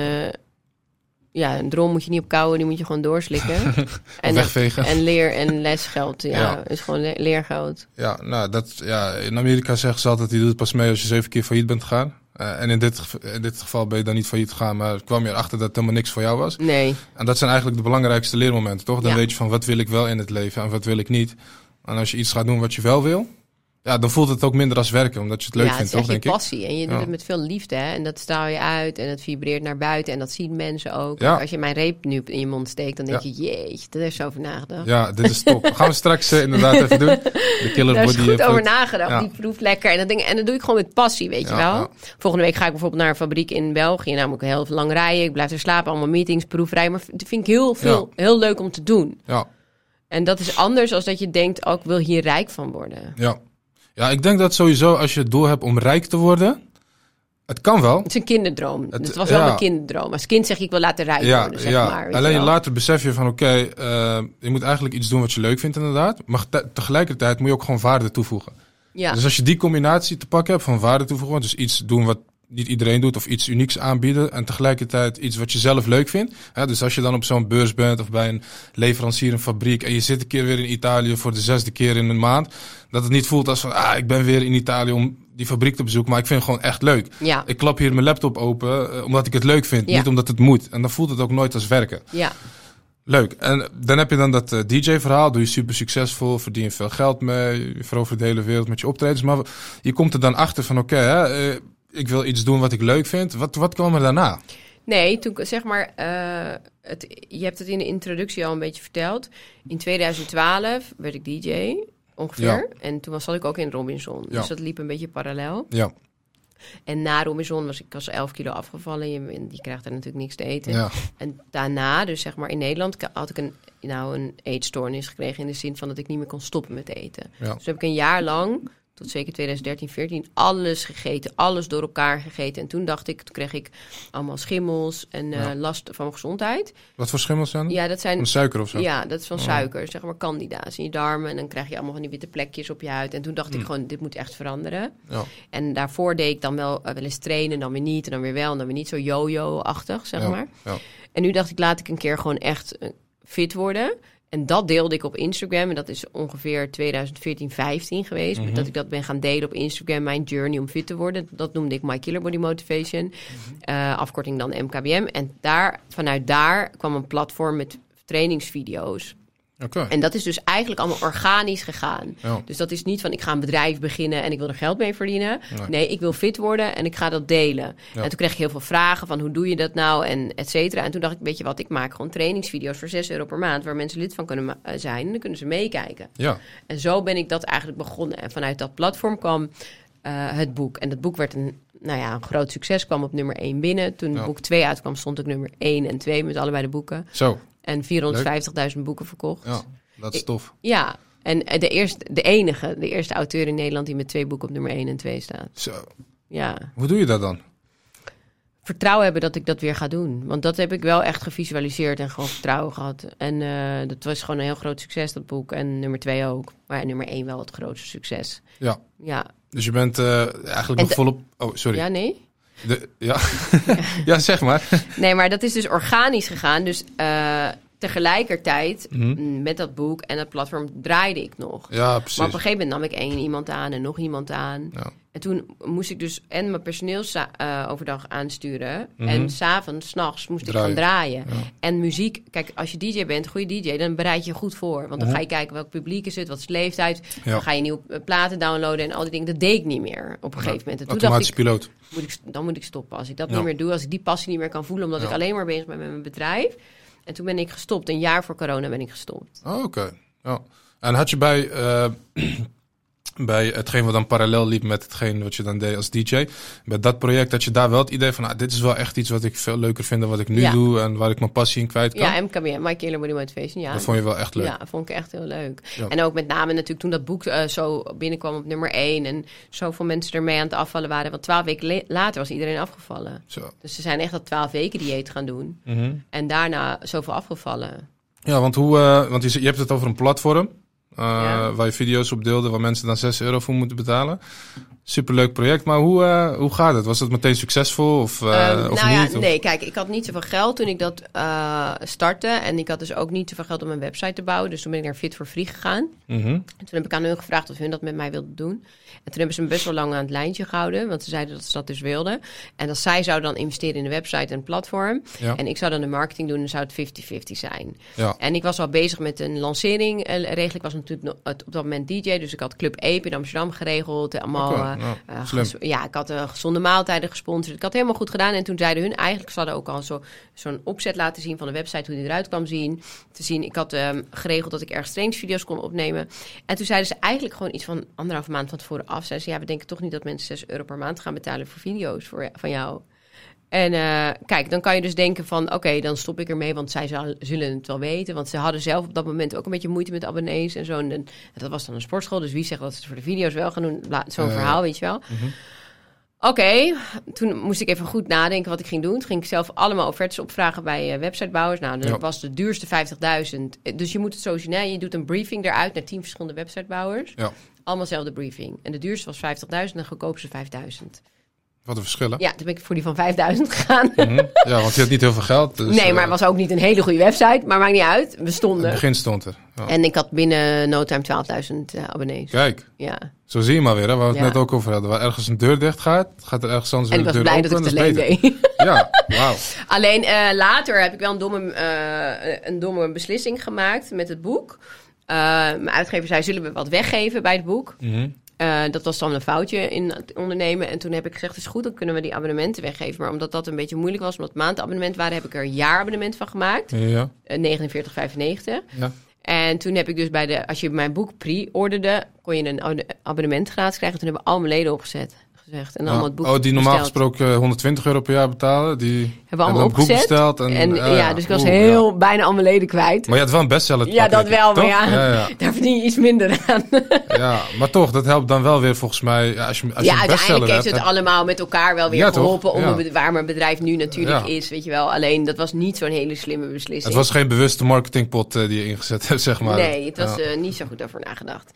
ja, een drom moet je niet opkouwen, die moet je gewoon doorslikken. en, wegvegen. En leer- en lesgeld, ja, Ja. is gewoon le- leergeld. Ja, nou, dat, ja, in Amerika zeggen ze altijd, je doet het pas mee als je zeven keer failliet bent gegaan. Eh, en in dit, in dit geval ben je dan niet failliet gegaan, maar kwam je erachter dat het helemaal niks voor jou was. Nee, En dat zijn eigenlijk de belangrijkste leermomenten, toch? Dan Ja. weet je van wat wil ik wel in het leven en wat wil ik niet. En als je iets gaat doen wat je wel wil, ja, dan voelt het ook minder als werken, omdat je het leuk ja, vindt, het is toch, je denk ik? passie. En je doet Ja. het met veel liefde, hè. En dat straal je uit en het vibreert naar buiten. En dat zien mensen ook. Ja. Als je mijn reep nu in je mond steekt, dan denk je, jeetje, daar is zo over nagedacht. Ja, dit is top. Gaan we straks eh, inderdaad even doen. De killer Daar is body. goed over nagedacht. Die proeft lekker. En dat, ding, en dat doe ik gewoon met passie, weet je wel. Volgende week ga ik bijvoorbeeld naar een fabriek in België. Namelijk heel lang rijden. Ik blijf er slapen. Allemaal meetings, proefrijden. Maar dat vind ik heel, veel, heel leuk om te doen. Ja, En dat is anders als dat je denkt, oh, ik wil hier rijk van worden. ja. Ja, ik denk dat sowieso als je het doel hebt om rijk te worden, het kan wel. Het is een kinderdroom. Het- Het, was wel ja. een kinderdroom. Als kind zeg je, ik wil laten rijk Ja, worden, zeg ja. maar. alleen je later besef je van oké, eh, je moet eigenlijk iets doen wat je leuk vindt inderdaad. Maar te- tegelijkertijd moet je ook gewoon waarde toevoegen. Ja, Dus als je die combinatie te pakken hebt van waarde toevoegen, dus iets doen wat niet iedereen doet of iets unieks aanbieden en tegelijkertijd iets wat je zelf leuk vindt. Hè, dus als je dan op zo'n beurs bent of bij een leverancier, een fabriek en je zit een keer weer in Italië voor de zesde keer in een maand, dat het niet voelt als van ah, ik ben weer in Italië om die fabriek te bezoeken, maar ik vind het gewoon echt leuk. ja, Ik klap hier mijn laptop open eh, omdat ik het leuk vind, Ja. niet omdat het moet. En dan voelt het ook nooit als werken. ja. Leuk. En dan heb je dan dat eh, DJ-verhaal. Doe je super succesvol, verdien je veel geld mee. Je verovert de hele wereld met je optredens. Maar je komt er dan achter van, oké, eh, ik wil iets doen wat ik leuk vind. Wat, wat kwam er daarna? Nee, toen zeg maar, eh, het, je hebt het in de introductie al een beetje verteld. In 2012 werd ik DJ, ongeveer. Ja. En toen was, zat ik ook in Robinson. Ja. Dus dat liep een beetje parallel. Ja, En na Robinson was ik als 11 kilo afgevallen. Je, die krijgt er natuurlijk niks te eten. ja. En daarna, dus zeg maar in Nederland, had ik een, nou, een eetstoornis gekregen. In de zin van dat ik niet meer kon stoppen met eten. Ja. Dus heb ik een jaar lang, tot zeker 2013, 14, alles gegeten. Alles door elkaar gegeten. En toen dacht ik, toen kreeg ik allemaal schimmels en eh, Ja. last van mijn gezondheid. Wat voor schimmels zijn? Ja, dat zijn Van suiker of zo? ja, dat is van Oh. suiker, zeg maar candida's in je darmen. En dan krijg je allemaal van die witte plekjes op je huid. En toen dacht ik gewoon, dit moet echt veranderen. Ja. En daarvoor deed ik dan wel, eh, wel eens trainen, dan weer niet. En dan weer wel, en dan weer niet. Zo yo-yo-achtig, zeg Ja. maar. Ja. En nu dacht ik, laat ik een keer gewoon echt eh, fit worden. En dat deelde ik op Instagram. En dat is ongeveer 2014, 15 geweest. Mhm. Dat ik dat ben gaan delen op Instagram. Mijn journey om fit te worden. Dat noemde ik My Killer Body Motivation. Mhm. Eh, afkorting dan MKBM. En daar, vanuit daar kwam een platform met trainingsvideo's. En dat is dus eigenlijk allemaal organisch gegaan. Ja. Dus dat is niet van ik ga een bedrijf beginnen en ik wil er geld mee verdienen. Nee. Nee, ik wil fit worden en ik ga dat delen. Ja. En toen kreeg ik heel veel vragen van hoe doe je dat nou en et cetera. En toen dacht ik, weet je wat, ik maak gewoon trainingsvideo's voor 6 euro per maand... waar mensen lid van kunnen eh, zijn en dan kunnen ze meekijken. Ja. En zo ben ik dat eigenlijk begonnen. En vanuit dat platform kwam eh, het boek. En dat boek werd een, nou ja, een groot succes, kwam op nummer 1 binnen. Toen Ja. boek 2 uitkwam, stond ik nummer 1 en 2 met allebei de boeken. Zo. En 450.000 boeken verkocht. Ja. Dat is tof. Ja, en eh, de, eerste, de enige, de eerste auteur in Nederland die met twee boeken op nummer 1 en 2 staat. Zo. Ja, Hoe doe je dat dan? vertrouwen hebben dat ik dat weer ga doen. Want dat heb ik wel echt gevisualiseerd en gewoon vertrouwen gehad. En eh, dat was gewoon een heel groot succes, dat boek. En nummer 2 ook. Maar ja, nummer 1 wel het grootste succes. Ja. Ja, Dus je bent eh, eigenlijk En nog volop... Oh, sorry. ja nee? De, ja. ja, zeg maar. Nee, maar dat is dus organisch gegaan. Dus eh, tegelijkertijd Mhm. mm, met dat boek en dat platform draaide ik nog. Ja, precies. Maar op een gegeven moment nam ik één iemand aan en nog iemand aan. Ja. En toen moest ik dus en mijn personeel eh, overdag aansturen. Mhm. En s'avonds, s'nachts moest ik gaan draaien. Ja. En muziek, kijk, als je DJ bent, goede DJ, dan bereid je je goed voor. Want dan Mhm. ga je kijken welk publiek is het, wat is de leeftijd. Ja. Dan ga je nieuwe eh, platen downloaden en al die dingen. Dat deed ik niet meer op een gegeven moment. En toen dacht ik, piloot. moet ik, dan moet ik stoppen. Als ik dat niet meer doe, als ik die passie niet meer kan voelen, omdat ik alleen maar bezig ben met mijn bedrijf. En toen ben ik gestopt. Een jaar voor corona ben ik gestopt. Oh, oké. Ja. En had je bij, eh, bij hetgeen wat dan parallel liep met hetgeen wat je dan deed als DJ, bij dat project, dat je daar wel het idee van, nou, dit is wel echt iets wat ik veel leuker vind dan wat ik nu Ja. doe en waar ik mijn passie in kwijt kan? Ja, MKB, My Killer Body Motivation. Ja, Dat vond je wel echt leuk. Ja, vond ik echt heel leuk. Ja. En ook met name natuurlijk toen dat boek eh, zo binnenkwam op nummer 1 en zoveel mensen ermee aan het afvallen waren. Want twaalf weken later was iedereen afgevallen. Zo. Dus ze zijn echt dat twaalf weken dieet gaan doen. Mhm. En daarna zoveel afgevallen. Ja, want, hoe, eh, want je, je hebt het over een platform Ja. waar je video's op deelde, waar mensen dan 6 euro voor moeten betalen. Superleuk project, maar hoe, eh, hoe gaat het? Was het meteen succesvol of, eh, Ehm, of nou ja, niet? Of- nee, kijk, ik had niet zoveel geld toen ik dat eh, startte. En ik had dus ook niet zoveel geld om een website te bouwen. Dus toen ben ik naar Fit for Free gegaan. Mhm. En toen heb ik aan hun gevraagd of hun dat met mij wilden doen. En toen hebben ze me best wel lang aan het lijntje gehouden. Want ze zeiden dat ze dat dus wilden. En dat zij zouden dan investeren in de website en platform. Ja. En ik zou dan de marketing doen en zou het 50-50 zijn. Ja. En ik was al bezig met een lancering. eh, regelen. Ik was natuurlijk op dat moment DJ. Dus ik had Club Ape in Amsterdam geregeld. en Allemaal, eh, nou, eh, ja, ik had eh, gezonde maaltijden gesponsord. Ik had het helemaal goed gedaan. En toen zeiden hun eigenlijk, ze hadden ook al zo, zo'n opzet laten zien van de website, hoe die eruit kwam zien. Te zien, ik had ehm, geregeld dat ik ergens trainingsvideo's kon opnemen. En toen zeiden ze eigenlijk gewoon iets van anderhalve maand van tevoren af. Zeiden ze, ja, we denken toch niet dat mensen 6 euro per maand gaan betalen voor video's voor, van jou. En eh, kijk, dan kan je dus denken van, oké, dan stop ik ermee, want zij zal- zullen het wel weten. Want ze hadden zelf op dat moment ook een beetje moeite met abonnees en zo. En, en dat was dan een sportschool, dus wie zegt dat ze het voor de video's wel gaan doen? Zo'n Ja. verhaal, weet je wel. Mhm. Oké, toen moest ik even goed nadenken wat ik ging doen. Toen ging ik zelf allemaal offertes opvragen bij eh, websitebouwers. Nou, dat Ja. was de duurste 50.000. Dus je moet het zo zien, hè? je doet een briefing eruit naar tien verschillende websitebouwers. Ja. Allemaal dezelfde briefing. En de duurste was 50.000 en de goedkoopste 5.000. Wat een verschil, hè? Ja, toen ben ik voor die van 5.000 gegaan. Mhm. Ja, want je had niet heel veel geld. Dus, nee, maar eh, het was ook niet een hele goede website. Maar maakt niet uit, we Het stonden. begin stond er. Ja. En ik had binnen no time 12.000 eh, abonnees. Kijk, Ja. zo zie je maar weer, hè, waar we het Ja. net ook over hadden. Waar ergens een deur dicht gaat, gaat er ergens anders En ik weer was een deur blij dat ik het alleen deed. Ja, wauw. Alleen eh, later heb ik wel een domme, eh, een domme beslissing gemaakt met het boek. Eh, mijn uitgever zei, zullen we wat weggeven bij het boek? Mhm. Eh, dat was dan een foutje in het ondernemen. En toen heb ik gezegd, is goed, dan kunnen we die abonnementen weggeven. Maar omdat dat een beetje moeilijk was, omdat het maandabonnement waren... heb ik er een jaarabonnement van gemaakt. Ja, Eh, 49,95. ja. En toen heb ik dus bij de... Als je mijn boek pre-orderde, kon je een abonne- abonnement gratis krijgen. Toen hebben we al mijn leden opgezet. Gezegd. En allemaal het boek oh, die normaal besteld. gesproken 120 euro per jaar betalen, die Hebben allemaal boek opgezet. besteld. En, En ah, ja, dus ik was heel ja. bijna al mijn leden kwijt. Maar je had wel een bestseller. Ja, dat wel, maar ja, daar verdien je iets minder aan. Ja, maar toch, dat helpt dan wel weer volgens mij. Ja, als je, als je ja, een bestseller uiteindelijk heeft het allemaal met elkaar wel weer geholpen. Om een bed- waar mijn bedrijf nu natuurlijk is, weet je wel. Alleen, dat was niet zo'n hele slimme beslissing. Het was geen bewuste marketingpot eh, die je ingezet hebt, zeg maar. nee, het was eh, niet zo goed over nagedacht.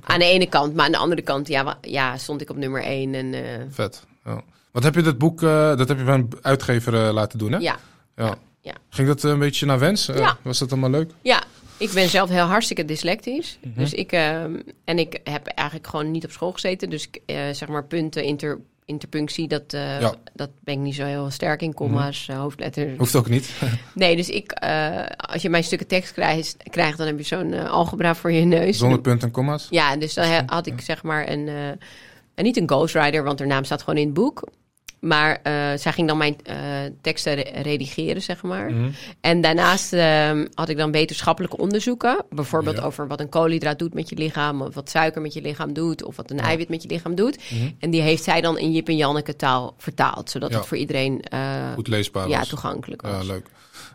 Aan de ene kant, maar aan de andere kant, ja, ja stond ik op nummer één. En, eh, Vet. Ja. Wat heb je dat boek, eh, dat heb je bij een uitgever eh, laten doen, hè? ja, Ja. ja. Ging dat een beetje naar wens? Ja. Was dat allemaal leuk? ja, ik ben zelf heel hartstikke dyslectisch. Mhm. Dus ik, ehm, en ik heb eigenlijk gewoon niet op school gezeten. Dus ik, zeg maar punten, inter, interpunctie, dat, eh, Ja. Mhm. dat ben ik niet zo heel sterk in. Comma's, eh, hoofdletters. Hoeft ook niet. Nee, dus ik, eh, als je mijn stukken tekst krijgt, krijgt dan heb je zo'n eh, algebra voor je neus. Zonder punten en komma's. Ja, dus dan had ik zeg maar een, en niet een ghostwriter, want haar naam staat gewoon in het boek. Maar eh, zij ging dan mijn eh, teksten re- redigeren, zeg maar. Mhm. En daarnaast ehm, had ik dan wetenschappelijke onderzoeken. Bijvoorbeeld Ja. over wat een koolhydraat doet met je lichaam. Of wat suiker met je lichaam doet. Of wat een eiwit met je lichaam doet. Mhm. En die heeft zij dan in Jip en Janneke taal vertaald. Zodat Ja. het voor iedereen eh, Goed leesbaar ja, was. toegankelijk was. Ja, leuk.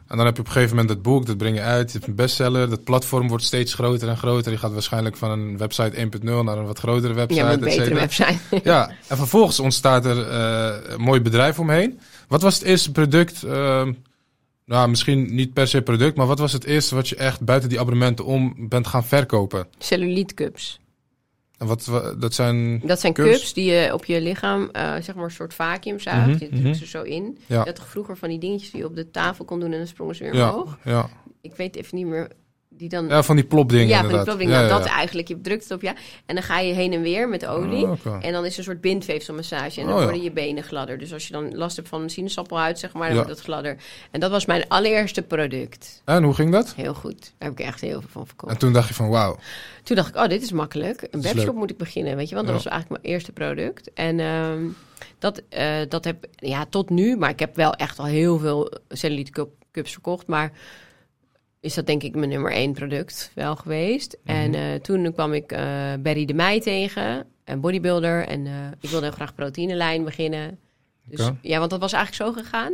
En dan heb je op een gegeven moment het boek, dat breng je uit. Je hebt een bestseller. Dat platform wordt steeds groter en groter. Je gaat waarschijnlijk van een website 1.0 naar een wat grotere website. Ja, een et betere website. Ja, en vervolgens ontstaat er eh, een mooi bedrijf omheen. Wat was het eerste product? ehm, nou, misschien niet per se product, maar wat was het eerste wat je echt buiten die abonnementen om bent gaan verkopen? Cellulite cups. En wat, wa- dat zijn. Dat zijn Cups? cups, die je op je lichaam, eh, zeg maar een soort vacuüm zuigt. Mhm, Je drukt mhm. ze zo in. Ja. Je had toch vroeger van die dingetjes die je op de tafel kon doen en dan sprongen ze weer Ja, omhoog. ja. Ik weet even niet meer, die dan... ja, van die plopdingen. ja, van die inderdaad. klopping. Ja, Nou, ja, dat eigenlijk. Je drukt het op ja. En dan ga je heen en weer met olie. Oh. En dan is er een soort bindweefselmassage. En dan Oh, worden je benen gladder. Dus als je dan last hebt van een sinaasappelhuid, zeg maar, dan wordt het gladder. En dat was mijn allereerste product. En hoe ging dat? Heel goed. Daar heb ik echt heel veel van verkocht. En toen dacht je van wauw. Toen dacht ik, oh, dit is makkelijk. Een webshop moet ik beginnen, weet je wel. Dat was eigenlijk mijn eerste product. En ehm, dat, eh, dat heb ja, tot nu, maar ik heb wel echt al heel veel cellulite cup, cups verkocht. Maar is dat denk ik mijn nummer één product wel geweest. Mhm. En eh, toen kwam ik eh Barry de Meij tegen, een bodybuilder. En eh, ik wilde heel graag proteïnelijn beginnen. Dus. Ja, want dat was eigenlijk zo gegaan.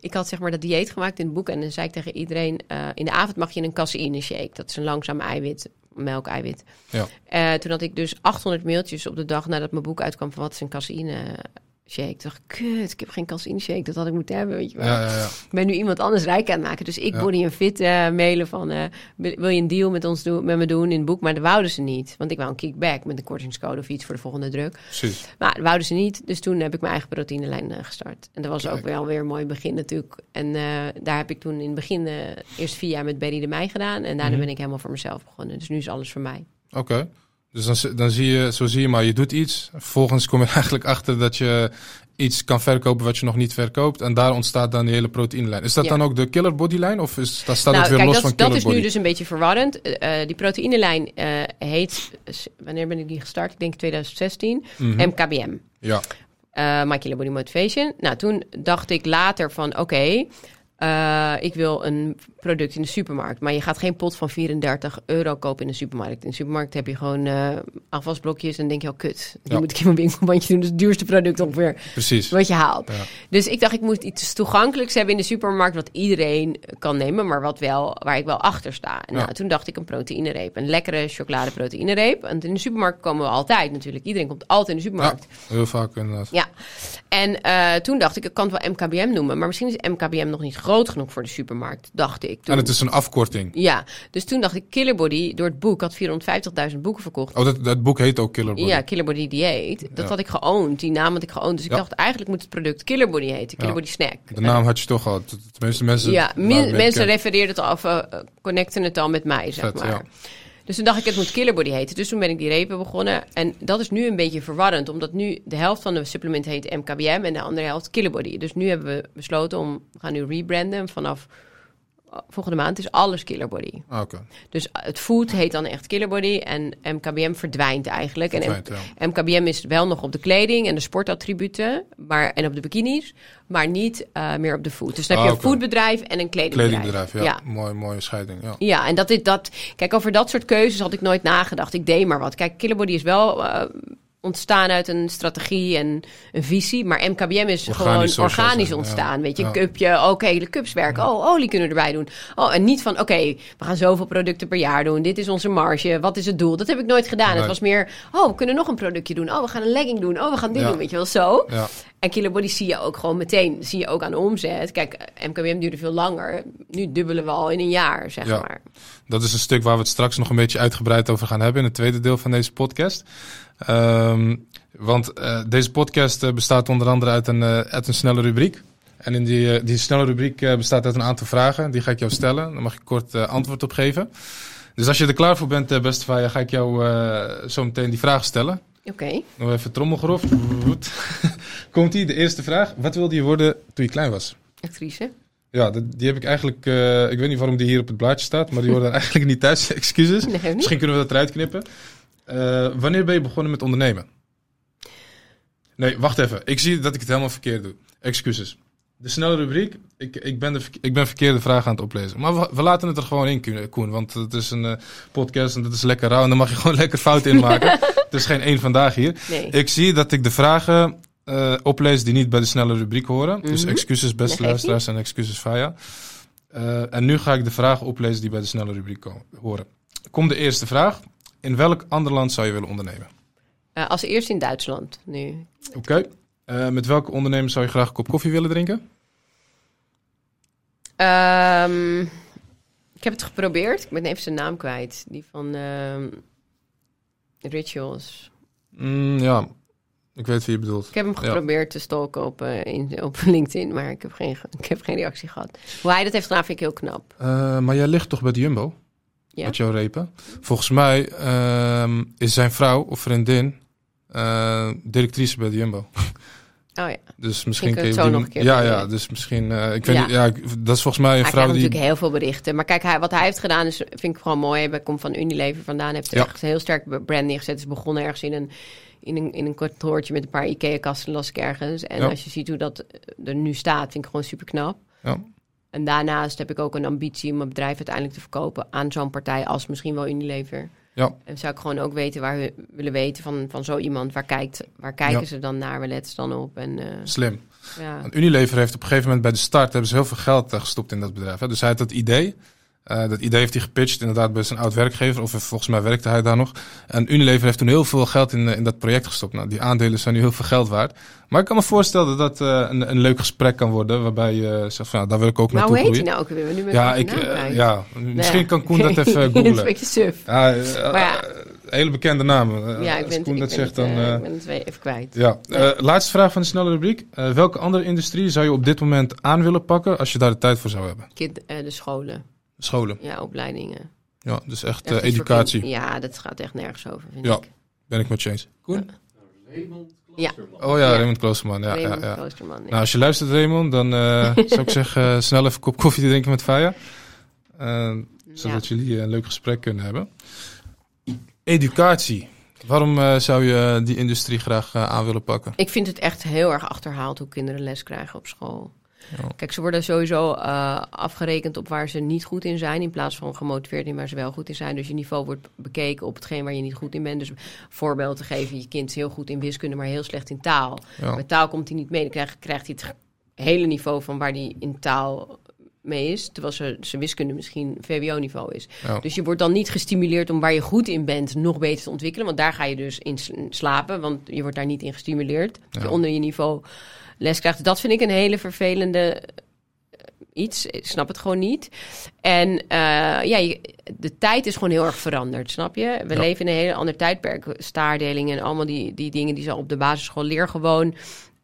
Ik had zeg maar dat dieet gemaakt in het boek. En dan zei ik tegen iedereen... in de avond mag je een caseïne shake. Dat is een langzaam eiwit, melkeiwit. Ja. Eh, toen had ik dus 800 mailtjes op de dag nadat mijn boek uitkwam... van wat is een caseïne shake. Toen dacht ik, kut, ik heb geen caseïne shake. Dat had ik moeten hebben, weet je wel. Ja, ja, ja. Ik ben nu iemand anders rijk aan het maken. Dus ik. Body en Fit mailen van... eh, wil je een deal met ons doen, met me doen in het boek? Maar dat wouden ze niet. Want ik wou een kickback met een kortingscode of iets voor de volgende druk. Precies. Maar dat wouden ze niet. Dus toen heb ik mijn eigen proteïnelijn eh, gestart. En dat was Kijk. ook wel weer een mooi begin natuurlijk. En eh, daar heb ik toen in het begin eerst vier jaar met Berry de Meij gedaan. En daarna Mhm. ben ik helemaal voor mezelf begonnen. Dus nu is alles voor mij. Oké. Dus dan, zi- dan zie je, zo zie je maar, je doet iets. Vervolgens kom je eigenlijk achter dat je iets kan verkopen wat je nog niet verkoopt. En daar ontstaat dan die hele proteïnelijn. Is dat Ja. dan ook de killer bodylijn? Of is, dat staat nou, het weer kijk, los dat, van is- dat killer is nu dus een beetje verwarrend. Eh, eh, die proteïnelijn eh, heet... Wanneer ben ik die gestart? Ik denk 2016. Mhm. MKBM. Ja, eh My Killer Body Motivation. Nou, toen dacht ik later van, oké, eh, ik wil een product in de supermarkt. Maar je gaat geen pot van 34 euro kopen in de supermarkt. In de supermarkt heb je gewoon eh afwasblokjes en denk je, oh kut, die Ja. moet ik in mijn winkelbandje doen. Is het duurste product ongeveer precies. wat je haalt. Ja. Dus ik dacht, ik moet iets toegankelijks hebben in de supermarkt... wat iedereen kan nemen, maar wat wel, waar ik wel achter sta. En Ja. nou, toen dacht ik een proteïnereep. Een lekkere chocolade proteïnereep. Want in de supermarkt komen we altijd natuurlijk. Iedereen komt altijd in de supermarkt. Heel vaak inderdaad. Ja, en eh, toen dacht ik, ik kan het wel MKBM noemen, maar misschien is MKBM nog niet groot groot genoeg voor de supermarkt, dacht ik. Toen. En het is een afkorting. Ja, dus toen dacht ik Killerbody, door het boek, had 450.000 boeken verkocht. Oh, dat, dat boek heet ook Killer Body. Ja, Killerbody Dieet. Dat Ja. had ik geowned, die naam had ik geowned. Dus ik Ja. dacht, eigenlijk moet het product Killerbody heten, Killerbody Snack. De naam had je toch al. Tenminste, mensen... Ja, min- mensen refereerden het af, eh, connecten het al met mij, zeg Vet, maar. Dus toen dacht ik, het moet Killerbody heten. Dus toen ben ik die repen begonnen. En dat is nu een beetje verwarrend, omdat nu de helft van de supplement heet MKBM en de andere helft Killerbody. Dus nu hebben we besloten om, we gaan nu rebranden. En vanaf volgende maand is alles Killerbody. Ah, Oké, Dus het food heet dan echt Killerbody en MKBM verdwijnt eigenlijk. En Verdwijnt, ja. MKBM is wel nog op de kleding en de sportattributen maar, en op de bikinis, maar niet eh, meer op de food. Dus dan heb Ah, je een foodbedrijf en een kledingbedrijf. kledingbedrijf. Ja, Mooi, mooie scheiding. Ja. Ja, en dat is dat. Kijk, over dat soort keuzes had ik nooit nagedacht. Ik deed maar wat. Kijk, Killerbody is wel eh, ontstaan uit een strategie en een visie. Maar MKBM is Organisch gewoon organisch ontstaan. ja. Weet je, Ja. een cupje, oké, de cups werken. Oh, olie kunnen we erbij doen. Oh, en niet van, oké, we gaan zoveel producten per jaar doen. Dit is onze marge. Wat is het doel? Dat heb ik nooit gedaan. Het was meer, oh, we kunnen nog een productje doen. Oh, we gaan een legging doen. Oh, we gaan dit doen. Weet je wel, zo. Ja. En Killerbody zie je ook gewoon meteen, zie je ook aan de omzet. Kijk, MKBM duurde veel langer. Nu dubbelen we al in een jaar, zeg maar. Dat is een stuk waar we het straks nog een beetje uitgebreid over gaan hebben in het tweede deel van deze podcast. Ehm, want eh, deze podcast eh, bestaat onder andere uit een, eh, uit een snelle rubriek. En in die, die snelle rubriek bestaat uit een aantal vragen. Die ga ik jou stellen. Daar mag je kort antwoord op geven. Dus als je er klaar voor bent, beste Faya, ga ik jou zo meteen die vragen stellen. Oké. Nog even trommelgrof. Komt ie, de eerste vraag. Wat wilde je worden toen je klein was? Actrice. Ja, die heb ik eigenlijk. ik weet niet waarom die hier op het blaadje staat, maar die er eigenlijk niet thuis. Excuses. Nee, niet. Misschien kunnen we dat eruit knippen. Eh, wanneer ben je begonnen met ondernemen? Nee, wacht even. Ik zie dat ik het helemaal verkeerd doe. Excuses. De snelle rubriek. Ik, ik, ben, de, ik ben verkeerde vragen aan het oplezen. Maar we, we laten het er gewoon in, Koen-. Want het is een eh, podcast en dat is lekker rauw. En dan mag je gewoon lekker fout inmaken. het is geen één vandaag hier. Nee. Ik zie dat ik de vragen eh, oplees die niet bij de snelle rubriek horen. Dus Mhm. excuses beste luisteraars en excuses Faya. En nu ga ik de vragen oplezen die bij de snelle rubriek horen. Kom de eerste vraag. In welk ander land zou je willen ondernemen? Eh, als eerste in Duitsland nu. Oké. Eh, met welke ondernemer zou je graag een kop koffie willen drinken? Ehm, ik heb het geprobeerd. Ik ben even zijn naam kwijt. Die van ehm, Rituals. Mm, ja, ik weet wie je bedoelt. Ik heb hem Ja. geprobeerd te stalken op, eh, in, op LinkedIn, maar ik heb, geen, ik heb geen reactie gehad. Hoe hij dat heeft gedaan vind ik heel knap. Maar jij ligt toch bij de Jumbo? Ja. Met jouw repen? Volgens mij ehm, is zijn vrouw of vriendin eh, directrice bij de Jumbo. Oh ja. Dus misschien kun je zo die- nog een keer Ja, ja, dus misschien. eh, ik weet Ja. niet, ja, dat is volgens mij een Hij vrouw die. natuurlijk heel veel berichten. Maar kijk, hij, wat hij heeft gedaan is, vind ik gewoon mooi. Hij komt van Unilever vandaan. heeft Ja. echt een heel sterk brand neergezet. Is begonnen ergens in een, in een, in een kantoortje met een paar IKEA-kasten, las ik ergens. En Ja. als je ziet hoe dat er nu staat, vind ik gewoon super knap. Ja. En daarnaast heb ik ook een ambitie om mijn bedrijf uiteindelijk te verkopen aan zo'n partij als misschien wel Unilever. Ja. En zou ik gewoon ook weten waar we willen weten van, van zo iemand. Waar, kijkt, waar kijken Ja. ze dan naar? Waar letten ze dan op? En, eh, Slim. ja. Unilever heeft op een gegeven moment bij de start hebben ze heel veel geld eh, gestopt in dat bedrijf. Hè. Dus hij had dat idee. Eh, dat idee heeft hij gepitcht inderdaad bij zijn oud werkgever. Of volgens mij werkte hij daar nog. En Unilever heeft toen heel veel geld in, eh, in dat project gestopt. Nou, die aandelen zijn nu heel veel geld waard. Maar ik kan me voorstellen dat dat eh, een, een leuk gesprek kan worden. Waarbij je zegt van ja, daar wil ik ook Maar naartoe hoe heet hij nou ook weer? Nu Ja, ik, ja, misschien kan Koen dat even dat is een googlen. beetje suf. Ja, Maar hele bekende naam. Eh, ja, ik ben, Koen ik dat ben zegt, het, dan... ik ben het weer even kwijt. ja. Laatste vraag van de snelle rubriek. Welke andere industrie zou je op dit moment aan willen pakken als je daar de tijd voor zou hebben? Kind, de scholen, Scholen. ja, opleidingen. Ja, dus echt, Echt eh, educatie. Ja, dat gaat echt nergens over, vind Ja. ik. Ben ik met je eens. Koen? Ja, Oh ja, Ja. Raymond Kloosterman. Ja, Raymond ja, ja. Kloosterman. ja. Nou, als je luistert, Raymond, dan eh, zou ik zeggen eh, snel even een kop koffie drinken met Faya. Zodat jullie een leuk gesprek kunnen hebben. Educatie. Waarom zou je die industrie graag aan willen pakken? Ik vind het echt heel erg achterhaald hoe kinderen les krijgen op school. Ja. Kijk, ze worden sowieso eh, afgerekend op waar ze niet goed in zijn, in plaats van gemotiveerd in waar ze wel goed in zijn. Dus je niveau wordt bekeken op hetgeen waar je niet goed in bent. Dus voorbeeld te geven, je kind is heel goed in wiskunde, maar heel slecht in taal. Ja. Met taal komt hij niet mee, dan krijgt, krijgt hij het hele niveau van waar hij in taal mee is, terwijl ze- zijn wiskunde misschien VWO-niveau is. Dus je wordt dan niet gestimuleerd om waar je goed in bent nog beter te ontwikkelen. Want daar ga je dus in sl- slapen, want je wordt daar niet in gestimuleerd. Dat je onder je niveau les krijgt. Dat vind ik een hele vervelende eh, iets. Ik snap het gewoon niet. En eh, ja, je- de tijd is gewoon heel erg veranderd, snap je? We Ja. leven in een heel ander tijdperk. Staardeling en allemaal die, die dingen die ze op de basisschool leer gewoon.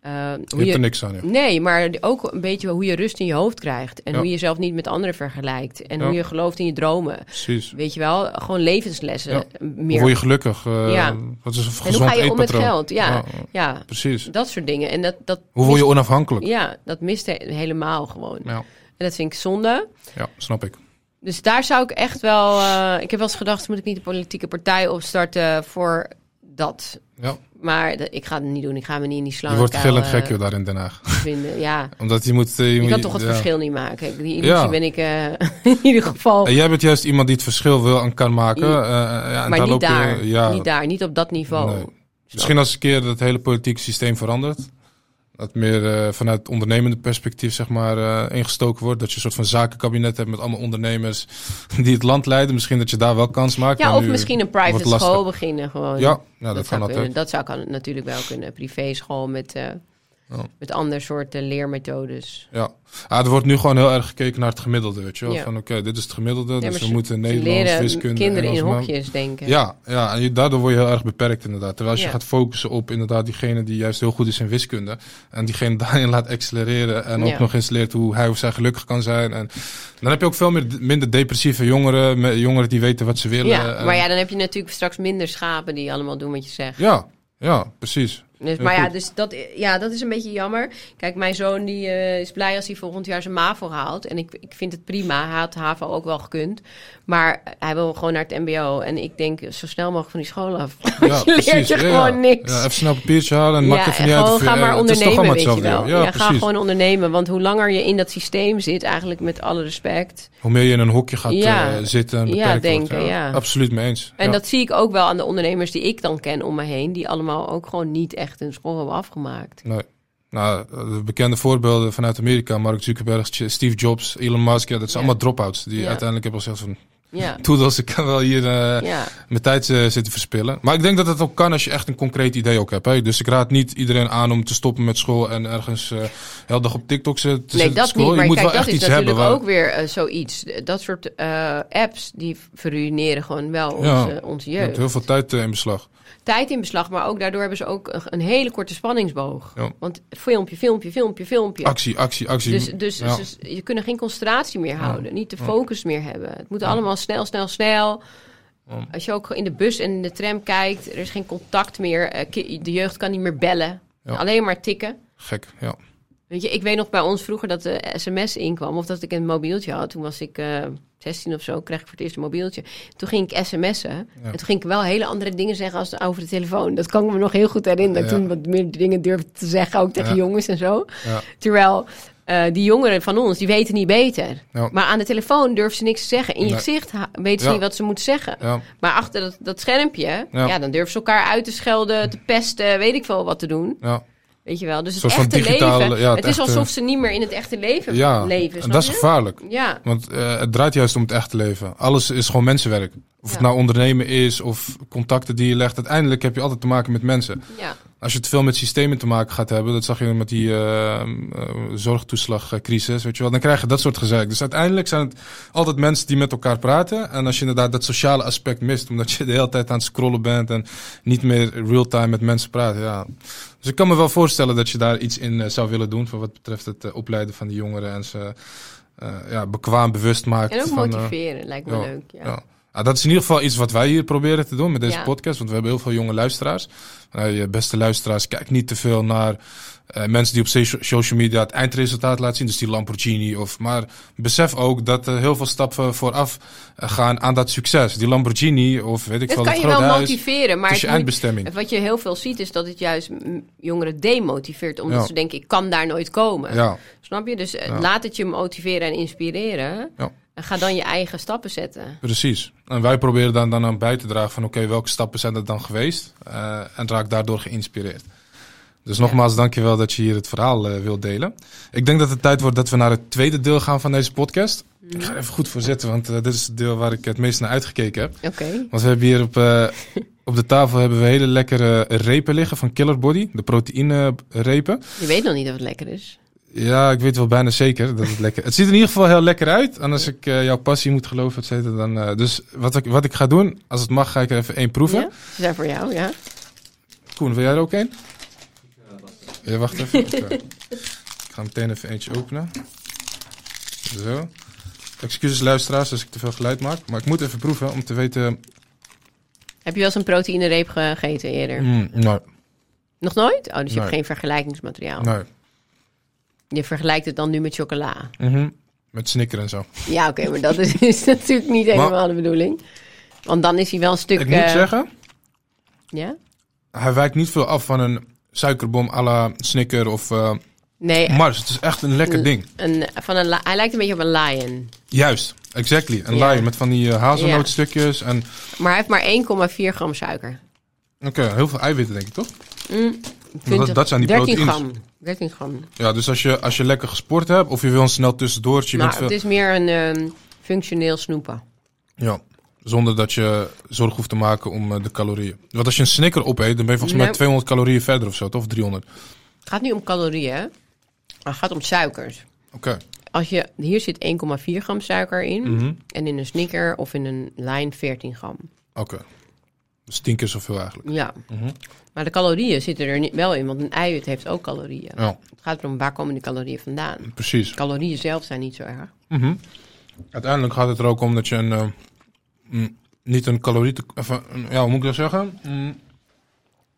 Eh, Je hebt er niks aan, ja. Nee, maar ook een beetje hoe je rust in je hoofd krijgt. En Ja. hoe je jezelf niet met anderen vergelijkt. En Ja. hoe je gelooft in je dromen. Precies. Weet je wel, gewoon levenslessen meer. Word je gelukkig? eh, Ja. Wat is een en gezond hoe ga je om met geld? Ja, ja. precies. dat soort dingen. En dat, dat Hoe word je onafhankelijk? Ja, dat mist he- helemaal gewoon. Ja, En dat vind ik zonde. ja snap ik. Dus daar zou ik echt wel... eh, ik heb wel eens gedacht, moet ik niet een politieke partij opstarten voor dat? Ja. Maar ik ga het niet doen. Ik ga me niet in die slang Je wordt gillend gek joh, daar in Den Haag. vinden. Ja, Omdat je moet... eh, je je moet- kan toch het ja. verschil niet maken. Die illusie Ja. ben ik eh, in ieder geval... En jij bent juist iemand die het verschil wil en kan maken. Ja. eh, ja, en maar daar niet je- daar. ja, Niet daar. Niet op dat niveau. Nee. Misschien als een keer het hele politieke systeem verandert. Dat meer eh, vanuit het ondernemende perspectief zeg maar, eh, ingestoken wordt. Dat je een soort van zakenkabinet hebt met allemaal ondernemers die het land leiden. Misschien dat je daar wel kans maakt. Ja, of misschien een private school beginnen gewoon. Ja, ja dat, dat, kan zou kunnen. dat zou kan, natuurlijk wel kunnen. Privé school met, eh, Ja. met andere soorten leermethodes. Ja. Ah, er wordt nu gewoon heel erg gekeken naar het gemiddelde. Weet je wel? Ja. Van oké, dit is het gemiddelde. Ja, dus we moeten Nederlands, wiskunde, kinderen in hokjes denken. Ja, ja, en je, daardoor word je heel erg beperkt inderdaad. Terwijl als je gaat focussen op inderdaad diegene die juist heel goed is in wiskunde. En diegene daarin laat accelereren. En ook nog eens leert hoe hij of zij gelukkig kan zijn. En dan heb je ook veel meer, minder depressieve jongeren. Jongeren die weten wat ze willen. Ja, maar ja, dan heb je natuurlijk straks minder schapen die allemaal doen wat je zegt. ja, ja, precies. Dus, maar ja, dus dat, ja, dat is een beetje jammer. Kijk, mijn zoon die, eh, is blij als hij volgend jaar zijn MAVO haalt. En ik, ik vind het prima. Hij had HAVO ook wel gekund. Maar hij wil gewoon naar het mbo. En ik denk zo snel mogelijk van die school af. Ja, je leert precies. je Ja, ja. gewoon niks. Ja, even snel papiertje halen en ja, even niet uit. ga maar het ondernemen, weet je wel. Ja, ga gewoon ondernemen. Want hoe langer je in dat systeem zit, eigenlijk met alle respect... Hoe meer je in een hokje gaat eh, zitten en Ja, wordt. denken, ja. Absoluut mee eens. En dat zie ik ook wel aan de ondernemers die ik dan ken om me heen. Die allemaal ook gewoon niet echt hun school hebben afgemaakt. Nee. Nou, de bekende voorbeelden vanuit Amerika, Mark Zuckerberg, Steve Jobs, Elon Musk, ja, dat zijn Ja. allemaal drop-outs. Die Ja. uiteindelijk hebben gezegd van, Ja, toedels, ik kan wel hier eh, ja. mijn tijd eh, zitten verspillen. Maar ik denk dat het ook kan als je echt een concreet idee ook hebt. Hè? Dus ik raad niet iedereen aan om te stoppen met school en ergens heel dag op TikTok te zitten Nee, te dat scrollen. niet. Maar je moet kijk, wel dat echt is iets natuurlijk hebben. Waar, ook weer zoiets. Dat soort apps die verruineren gewoon wel onze, Ja. onze jeugd. heel veel tijd in beslag. Tijd in beslag, maar ook daardoor hebben ze ook een, hele korte spanningsboog. Ja. Want filmpje, filmpje, filmpje, filmpje. Actie, actie, actie. Dus, dus, Ja. dus je kunt geen concentratie meer houden, niet de focus meer hebben. Het moet allemaal snel, snel, snel. Ja. Als je ook in de bus en in de tram kijkt, er is geen contact meer. Eh, De jeugd kan niet meer bellen. Ja. Alleen maar tikken. Gek, ja. Weet je, ik weet nog bij ons vroeger dat de sms inkwam. Of dat ik een mobieltje had. Toen was ik eh 16 of zo, kreeg ik voor het eerst een mobieltje. Toen ging ik sms'en. En toen ging ik wel hele andere dingen zeggen als over de telefoon. Dat kan ik me nog heel goed herinneren. Ja. toen wat meer dingen durfde te zeggen, ook tegen Ja. jongens en zo. Ja. Terwijl eh, die jongeren van ons, die weten niet beter. Ja. Maar aan de telefoon durven ze niks te zeggen. In je Nee. gezicht weten ze Ja. niet wat ze moeten zeggen. Ja. Maar achter dat, dat schermpje, Ja. dan durven ze elkaar uit te schelden, te pesten, weet ik veel wat te doen. ja. Weet je wel, dus het echte digitale- leven. ja, het, het is echte- alsof ze niet meer in het echte leven Ja, leven. en dat is gevaarlijk. Ja, Want eh, het draait juist om het echte leven. Alles is gewoon mensenwerk. Of het nou ondernemen is of contacten die je legt. Uiteindelijk heb je altijd te maken met mensen. ja, Als je te veel met systemen te maken gaat hebben, dat zag je met die eh, eh, zorgtoeslagcrisis, weet je wel, dan krijg je dat soort gezeik. Dus uiteindelijk zijn het altijd mensen die met elkaar praten. En als je inderdaad dat sociale aspect mist, omdat je de hele tijd aan het scrollen bent en niet meer real-time met mensen praat, ja. Dus ik kan me wel voorstellen dat je daar iets in eh, zou willen doen, voor wat betreft het opleiden van die jongeren en ze ja, bekwaam bewust maakt. en ook van, motiveren lijkt me ja, leuk. Ja. ja. Ah, dat is in ieder geval iets wat wij hier proberen te doen met deze Ja. podcast. Want we hebben heel veel jonge luisteraars. Uh, je beste luisteraars, kijk niet te veel naar uh, mensen die op so- social media het eindresultaat laten zien. Dus die Lamborghini. Of, maar besef ook dat er heel veel stappen vooraf uh, gaan aan dat succes. Die Lamborghini of weet ik Dat veel, kan het je wel huis. motiveren, maar het is je moet- eindbestemming. wat je heel veel ziet is dat het juist jongeren demotiveert. Omdat Ja. ze denken, ik kan daar nooit komen. Ja, Snap je? Dus eh, laat het je motiveren en inspireren. Ja. En ga dan je eigen stappen zetten. precies. En wij proberen dan, dan aan bij te dragen van oké, welke stappen zijn er dan geweest? Uh, en raak daardoor geïnspireerd. Dus nogmaals, dankjewel dat je hier het verhaal uh, wilt delen. Ik denk dat het tijd wordt dat we naar het tweede deel gaan van deze podcast. Ik ga er even goed voor zitten, want uh, dit is het deel waar ik het meest naar uitgekeken heb. Oké. Okay. Want we hebben hier op, op de tafel hebben we hele lekkere repen liggen van Killer Body, de proteïne repen. Je weet nog niet of het lekker is. Ja, ik weet wel bijna zeker dat het lekker... Het ziet er in ieder geval heel lekker uit. En als ik eh, jouw passie moet geloven, et cetera, dan... eh, dus wat ik, wat ik ga doen, als het mag, ga ik er even één proeven. Ja? Zijn voor jou, ja. Koen, wil jij er ook een? Ja, wacht even. Oké. Ik ga meteen even eentje openen. Zo. Excuses luisteraars als ik te veel geluid maak. Maar ik moet even proeven om te weten... Heb je wel eens een proteïnereep gegeten eerder? Mm, nee, Nog nooit? Oh, dus je hebt geen vergelijkingsmateriaal. nee. Je vergelijkt het dan nu met chocola. Mhm. Met snicker en zo. Ja, oké, maar dat is, is natuurlijk niet helemaal de bedoeling. Want dan is hij wel een stuk... Ik moet eh, zeggen, Ja? hij wijkt niet veel af van een suikerbom à la snicker of eh, Nee, Mars. Het is echt een lekker ding. een, van een, hij lijkt een beetje op een lion. Juist, exactly. Een Ja. lion met van die uh, hazelnootstukjes en... Maar hij heeft maar 1,4 gram suiker. Oké, heel veel eiwitten denk ik, toch? Mm, dat- dat zijn die 13 proteïnes. gram. 13 gram. Ja, dus als je, als je lekker gesport hebt of je wil een snel tussendoortje... je Maar het is meer een ehm, functioneel snoepen. Ja, zonder dat je zorg hoeft te maken om eh, de calorieën. Want als je een snicker opeet, dan ben je volgens mij Nee. 200 calorieën verder of zo, toch? Of 300. Het gaat niet om calorieën, hè? Het gaat om suikers. Oké. Als je, hier zit 1,4 gram suiker in. Mhm. En in een snicker of in een lijn 14 gram. Oké. Dus tien keer zoveel eigenlijk. Ja. Mhm. Maar de calorieën zitten er niet wel in, want een eiwit heeft ook calorieën. Ja, Het gaat erom waar komen die calorieën vandaan. precies. Calorieën zelf zijn niet zo erg. Mhm. Uiteindelijk gaat het er ook om dat je een, eh, mm, niet een calorie... te- even, een- ja, hoe moet ik dat zeggen? Mm,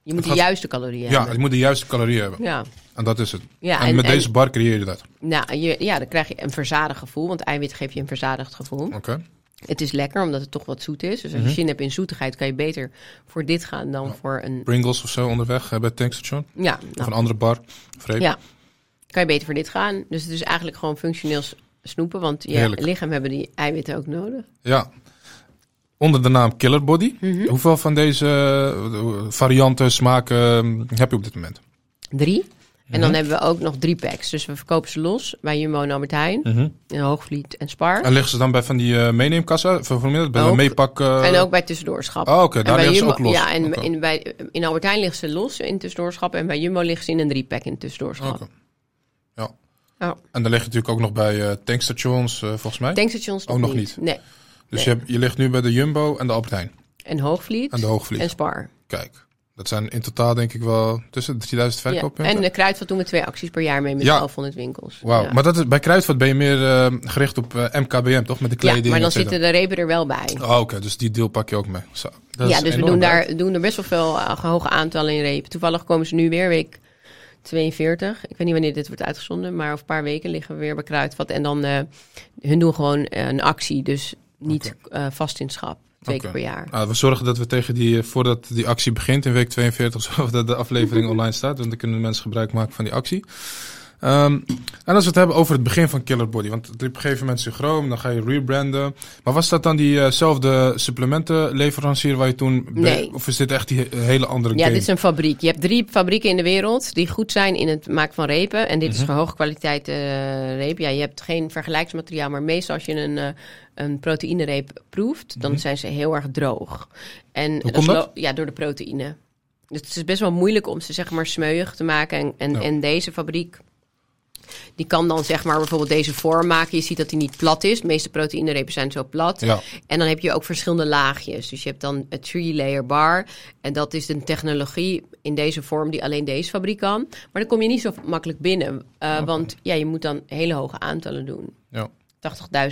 Je moet de gaat- juiste calorieën ja, hebben. je moet de juiste calorieën hebben. Ja. En dat is het. Ja, en, en- met en- deze bar creëer je dat. Nou, je, ja, dan krijg je een verzadigd gevoel, want eiwit geeft je een verzadigd gevoel. Oké. Het is lekker, omdat het toch wat zoet is. Dus als Mhm. je zin hebt in zoetigheid, kan je beter voor dit gaan dan voor een... Pringles of zo onderweg eh, bij het tankstation. Ja, Of nou, een andere bar. Of reep. ja, kan je beter voor dit gaan. Dus het is eigenlijk gewoon functioneel snoepen, want je Heerlijk. lichaam hebben die eiwitten ook nodig. Ja. Onder de naam Killer Body. Mhm. Hoeveel van deze eh, varianten, smaken eh, heb je op dit moment? Drie. En dan Mhm. hebben we ook nog drie packs. Dus we verkopen ze los bij Jumbo en Albert Heijn, in Hoogvliet en Spar. En liggen ze dan bij van die eh meeneemkassa? Bij de Ook. meepak... eh, En ook bij tussendoorschap. Oh, oké. Daar liggen ze ook los. Ja, en in, bij, in Albert Heijn liggen ze los in tussendoorschap. En bij Jumbo liggen ze in een drie-pack in tussendoorschap. Oké. Ja. En dan lig je natuurlijk ook nog bij eh, tankstations, volgens mij. Tankstations Oh, nog niet. niet. Nee. dus je, hebt- je ligt nu bij de Jumbo en de Albert Heijn. En Hoogvliet En de Hoogvliet. en Spar. Kijk, dat zijn in totaal denk ik wel tussen de 3000 Ja. verkooppunten. En de Kruidvat doen we twee acties per jaar mee met Ja. 1100 winkels. Wauw, Ja. maar dat is, bij Kruidvat ben je meer eh, gericht op eh, MKBM, toch? Met de Ja, kleding. maar dan zitten de repen er wel bij. Oh, oké, dus die deal pak je ook mee. Zo, dat ja, dus we doen, daar, doen er best wel veel eh, hoge aantallen in repen. Toevallig komen ze nu weer, week 42. Ik weet niet wanneer dit wordt uitgezonden, maar over een paar weken liggen we weer bij Kruidvat. En dan, hun doen gewoon een actie, dus niet vast in schap. Twee keer per jaar. Ah, we zorgen dat we tegen die, eh, voordat die actie begint in week 42, zorgen dat de aflevering online staat. Want dan kunnen mensen gebruik maken van die actie. Ehm, en als we het hebben over het begin van Killer Body. Want op een gegeven moment Sychroom, dan ga je rebranden. Maar was dat dan diezelfde supplementenleverancier waar je toen... Nee. Of is dit echt die he- hele andere Ja, game? dit is een fabriek. Je hebt drie fabrieken in de wereld die goed zijn in het maken van repen. En dit Mhm. is voor hoge kwaliteit eh, reep. Ja, je hebt geen vergelijksmateriaal, maar meestal als je een, eh een proteïnereep proeft, dan zijn ze heel erg droog. En Mhm. komt is dat? lo- Ja, door de proteïne. Dus het is best wel moeilijk om ze zeg maar smeuig te maken. En, en, Ja. en deze fabriek, die kan dan zeg maar bijvoorbeeld deze vorm maken. Je ziet dat die niet plat is. De meeste proteïnerepen zijn zo plat. Ja, En dan heb je ook verschillende laagjes. Dus je hebt dan een three-layer bar. En dat is een technologie in deze vorm die alleen deze fabriek kan. Maar dan kom je niet zo makkelijk binnen. eh. Want ja, je moet dan hele hoge aantallen doen. ja.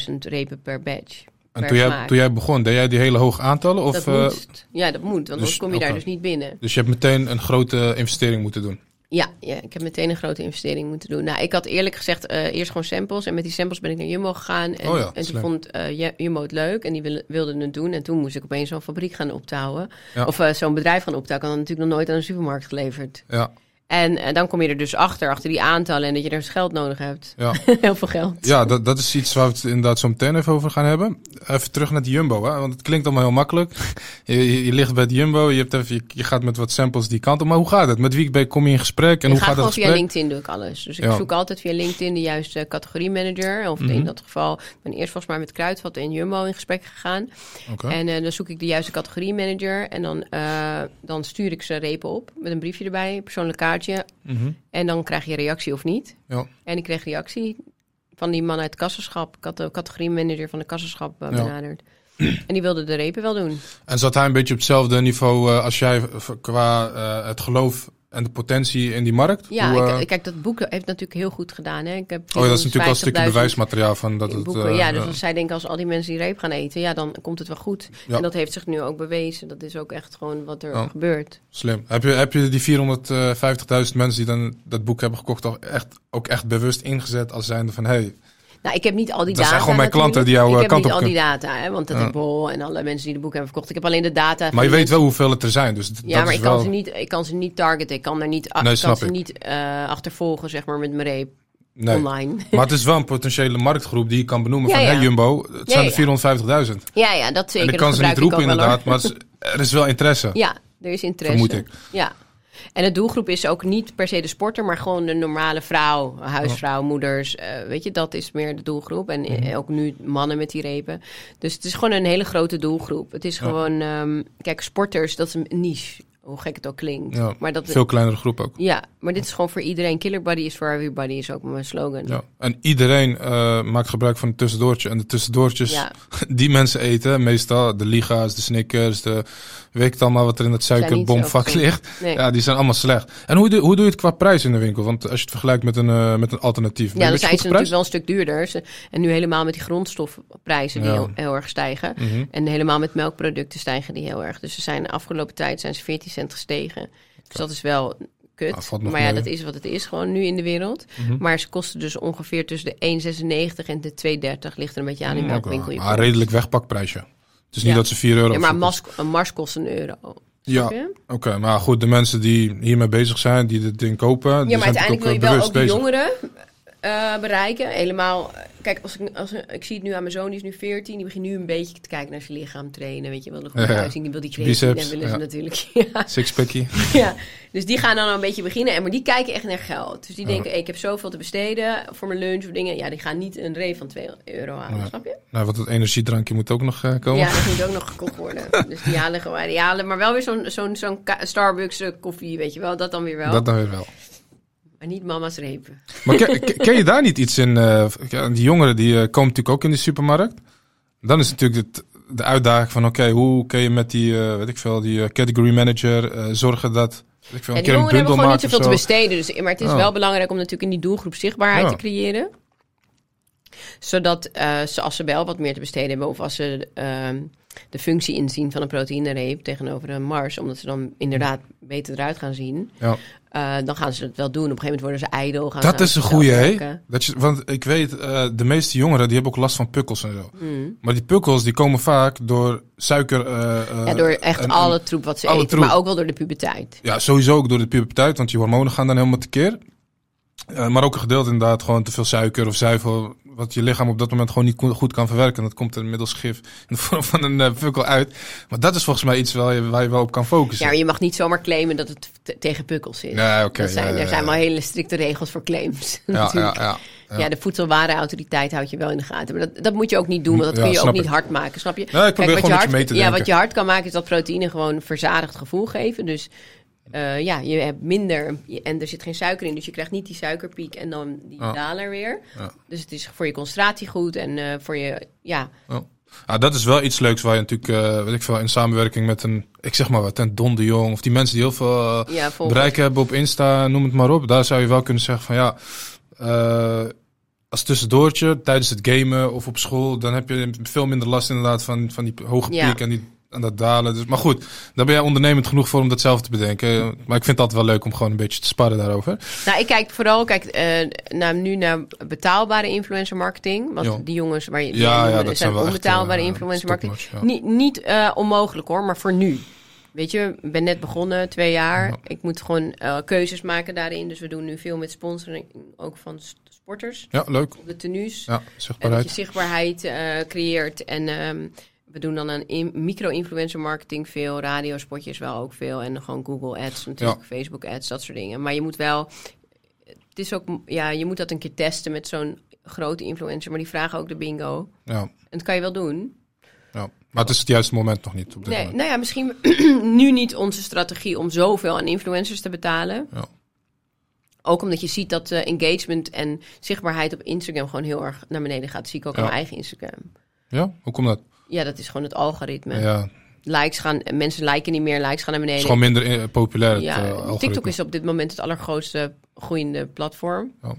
80.000 repen per batch. En toen jij, toen jij begon, deed jij die hele hoge aantallen? Of, dat eh. Ja, dat moet. Want anders dus- kom je daar dus niet binnen. dus je hebt meteen een grote investering moeten doen? Ja, ja, ik heb meteen een grote investering moeten doen. Nou, ik had eerlijk gezegd eh, eerst gewoon samples. En met die samples ben ik naar Jumbo gegaan. En, Oh ja, en toen vond Ju- Jumbo het leuk. En die wilde, wilden het doen. En toen moest ik opeens zo'n fabriek gaan optouwen. Ja. Of eh, zo'n bedrijf gaan optouwen. Ik had natuurlijk nog nooit aan een supermarkt geleverd. Ja, En eh, dan kom je er dus achter, achter die aantallen. En dat je er dus geld nodig hebt. ja. Heel veel geld. Ja, dat, dat is iets waar we het inderdaad zo meteen even over gaan hebben. Even terug naar de Jumbo, hè? want het klinkt allemaal heel makkelijk. Je, je, je ligt bij het Jumbo, je, hebt even, je, je gaat met wat samples die kant op. Maar hoe gaat het? Met wie ben- kom je in gesprek en ik hoe ga gaat het gewoon via gesprek? LinkedIn doe ik alles. Dus ik Ja. zoek altijd via LinkedIn de juiste categoriemanager. Of Mhm. in dat geval, ik ben eerst volgens mij met Kruidvat en Jumbo in gesprek gegaan. Oké. En eh, dan zoek ik de juiste categoriemanager. En dan, eh, dan stuur ik ze repen op met een briefje erbij, persoonlijke kaartje. Mhm. En dan krijg je reactie of niet. Ja. En ik kreeg reactie van die man uit het kassenschap. Ik had de categoriemanager van de kassenschap eh, Ja. benaderd. En die wilde de repen wel doen. En zat hij een beetje op hetzelfde niveau eh, als jij qua eh, het geloof en de potentie in die markt? Ja, Hoe, eh, ik, kijk, dat boek heeft natuurlijk heel goed gedaan. Hè? Ik heb oh, ja, dat is natuurlijk al een stukje 450.000 bewijsmateriaal van dat het... boeken. eh, ja, dus als zij denken als al die mensen die reep gaan eten, ja, dan komt het wel goed. Ja. En dat heeft zich nu ook bewezen. Dat is ook echt gewoon wat er gebeurt. Slim. Heb je, heb je die 450.000 mensen die dan dat boek hebben gekocht ook echt, ook echt bewust ingezet als zijnde van... Hey, Nou, ik heb niet al die Dat data. zijn gewoon mijn klanten die jouw, Ik eh, heb kant niet op al die data, hè, want dat Ja. Bol en alle mensen die de boeken hebben verkocht. Ik heb alleen de data. maar je weet wel hoeveel het er zijn. Dus d- Ja, dat maar is ik, wel... kan ze niet, ik kan ze niet targeten. Ik kan, er niet, Nee, ik kan ze niet eh, achtervolgen, zeg maar, met mijn reep Nee. online. Maar het is wel een potentiële marktgroep die je kan benoemen Ja, van... ja. Hey Jumbo, het zijn er 450.000. ja, ja, dat zeker. En ik dat kan ze niet roepen inderdaad, maar er is wel interesse. Ja, er is interesse. Vermoed ik. Ja. En de doelgroep is ook niet per se de sporter, maar gewoon de normale vrouw, huisvrouw, moeders. eh, weet je, dat is meer de doelgroep. En Mhm. eh, ook nu mannen met die repen. Dus het is gewoon een hele grote doelgroep. Het is Ja. gewoon, ehm, kijk, sporters, dat is een niche. Hoe gek het ook klinkt. Ja, maar dat, Veel kleinere groep ook. ja, maar dit is gewoon voor iedereen. Killer Body is for everybody, is ook mijn slogan. Ja. En iedereen eh, maakt gebruik van een tussendoortje. En de tussendoortjes Ja. die mensen eten, meestal de liga's, de snickers, de weet ik het allemaal wat er in het suikerbomvak ligt. Nee. Ja, die zijn allemaal slecht. En hoe doe, hoe doe je het qua prijs in de winkel? Want als je het vergelijkt met een, eh, met een alternatief. Ja, dan zijn ze natuurlijk wel een stuk duurder. En nu helemaal met die grondstofprijzen die Ja. heel, heel erg stijgen. Mhm. En helemaal met melkproducten stijgen die heel erg. Dus ze zijn de afgelopen tijd zijn ze 14 cent gestegen. Dus dat is wel kut. Ah, nog maar ja, mee. dat is wat het is gewoon nu in de wereld. Mhm. Maar ze kosten dus ongeveer tussen de 1,96 en de 2,30. Ligt er een beetje aan in Mm, oké. winkel je Maar redelijk wegpakprijsje. Het is niet Ja. dat ze 4 euro Ja, maar mas, een mars kost een euro. Ja? Oké, maar goed, de mensen die hiermee bezig zijn, die dit ding kopen, die Ja, maar zijn uiteindelijk wil je wel ook de jongeren eh, bereiken. Helemaal. Kijk, als ik, als, ik zie het nu aan mijn zoon, die is nu 14. Die begint nu een beetje te kijken naar zijn lichaam trainen. Weet je wel, de goede Ja, ja. uitzien. Die wil die creatine Biceps, willen ze natuurlijk. Ja. Sixpackie. ja. Dus die gaan dan een beetje beginnen. En, maar die kijken echt naar geld. Dus die denken, hey, ik heb zoveel te besteden voor mijn lunch of dingen. Ja, die gaan niet een reef van 2 euro halen, snap je? Nou, want het energiedrankje moet ook nog eh, komen. Ja, dat moet ook nog gekocht worden. dus die halen gewoon, die halen maar wel weer zo'n zo'n zo'n Starbucks eh, koffie, weet je wel. Dat dan weer wel. Dat dan weer wel. Maar niet mama's repen. Maar ken, ken- je daar niet iets in? eh, die jongeren die eh, komen natuurlijk ook in de supermarkt. Dan is natuurlijk het, de uitdaging van, oké, hoe kun je met die, eh, weet ik veel, die category manager zorgen dat, ik veel, Ja, die jongeren hebben gewoon niet zoveel te besteden. Dus, maar het is wel belangrijk om natuurlijk in die doelgroep zichtbaarheid Ja. te creëren. Zodat ze, als ze wel wat meer te besteden hebben... of als ze ehm, de functie inzien van een proteïnereep tegenover een mars... omdat ze dan inderdaad beter eruit gaan zien... Ja. eh, dan gaan ze het wel doen. Op een gegeven moment worden ze ijdel. Gaan Dat is een goeie, hè? Dat je, want ik weet, eh, de meeste jongeren die hebben ook last van pukkels en zo. Mm. Maar die pukkels die komen vaak door suiker. eh, eh, Ja, door echt en- en- alle troep wat ze eten. troep. Maar ook wel door de puberteit. Ja, sowieso ook door de puberteit, want je hormonen gaan dan helemaal tekeer. Maar ook een gedeelte inderdaad gewoon te veel suiker of zuivel, wat je lichaam op dat moment gewoon niet goed kan verwerken. Dat komt er middels gif in de vorm van een pukkel uit. Maar dat is volgens mij iets waar je, waar je wel op kan Ja, focussen. maar je mag niet zomaar claimen dat het te- tegen pukkels is. Ja, oké. ja, ja, er zijn ja. wel hele strikte regels voor claims. Ja, ja, ja, ja. Ja. de voedselwarenautoriteit houdt je wel in de gaten. Maar dat, dat moet je ook niet doen, want dat Ja, kun je ook niet ik. hard maken, snap je? Ja, ik probeer wat gewoon je je mee te Ja, wat je hard kan maken is dat proteïne gewoon verzadigd gevoel geven. Dus eh, ja, je hebt minder en er zit geen suiker in. Dus je krijgt niet die suikerpiek en dan die Ja. daler weer. Ja. Dus het is voor je concentratie goed en eh, voor je, ja, Ah, dat is wel iets leuks waar je natuurlijk, eh, weet ik veel, in samenwerking met een, ik zeg maar wat, een Don de Jong of die mensen die heel veel ja bereik hebben op Insta, noem het maar op. Daar zou je wel kunnen zeggen van ja, als tussendoortje tijdens het gamen of op school, dan heb je veel minder last inderdaad van, van die hoge piek en, die, en dat dalen. Dus, maar goed, daar ben jij ondernemend genoeg voor om dat zelf te bedenken. Maar ik vind altijd wel leuk om gewoon een beetje te sparren daarover. Nou, ik kijk vooral kijk, eh, naar, nu naar betaalbare influencer marketing. Want die jongens waar je die Ja, ja, dat zijn wel echt, onbetaalbare eh, influencer marketing. ja. Niet, niet eh, onmogelijk hoor, maar voor nu. Weet je, ik ben net begonnen, twee jaar. Ja. Ik moet gewoon keuzes maken daarin. Dus we doen nu veel met sponsoring ook van sporters. Ja, leuk. Op de tenues. Ja, En dat je zichtbaarheid. zichtbaarheid creëert. En ehm, we doen dan in- micro-influencer marketing veel. Radiospotjes wel ook veel. En gewoon Google Ads natuurlijk. Facebook Ads, dat soort dingen. Maar je moet wel... Het is ook... Ja, je moet dat een keer testen met zo'n grote influencer. Maar die vragen ook de bingo. Ja, En dat kan je wel doen. ja. Maar het is het juiste moment nog niet op dit Nee, moment. nou ja, misschien nu niet onze strategie om zoveel aan influencers te betalen. Ja. Ook omdat je ziet dat uh, engagement en zichtbaarheid op Instagram gewoon heel erg naar beneden gaat. Dat zie ik ook Ja. aan mijn eigen Instagram. Ja, hoe komt dat? Ja, dat is gewoon het algoritme. Ja, het Likes gaan, mensen liken niet meer, likes gaan naar beneden. is gewoon minder eh, populair. Het, ja, eh. TikTok is op dit moment het allergrootste groeiende platform. Ja.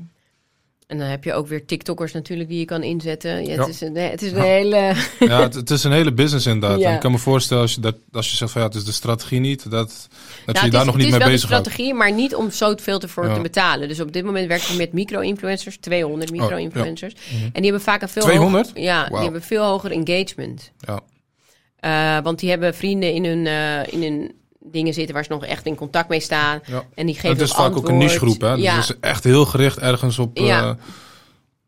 En dan heb je ook weer TikTokkers natuurlijk die je kan inzetten. Ja, Ja. Het is een, het is een Ja. hele... Ja, het, het is een hele business inderdaad. En ik kan me voorstellen als je, dat, als je zegt van ja, het is de strategie niet, dat, dat je Nou, je het daar is, nog het niet is mee wel bezig de houdt. strategie, maar niet om zo veel te voor te betalen. Dus op dit moment werken we met micro-influencers, 200 micro-influencers. Mhm. En die hebben vaak een veel 200? hoger- ja, die hebben veel hoger engagement. Ja. Eh, want die hebben vrienden in hun, eh, in hun dingen zitten waar ze nog echt in contact mee staan. Ja. En die geven Het is vaak ook een antwoord. niche groep, hè? Ja, Dus echt heel gericht ergens op Ja. ja.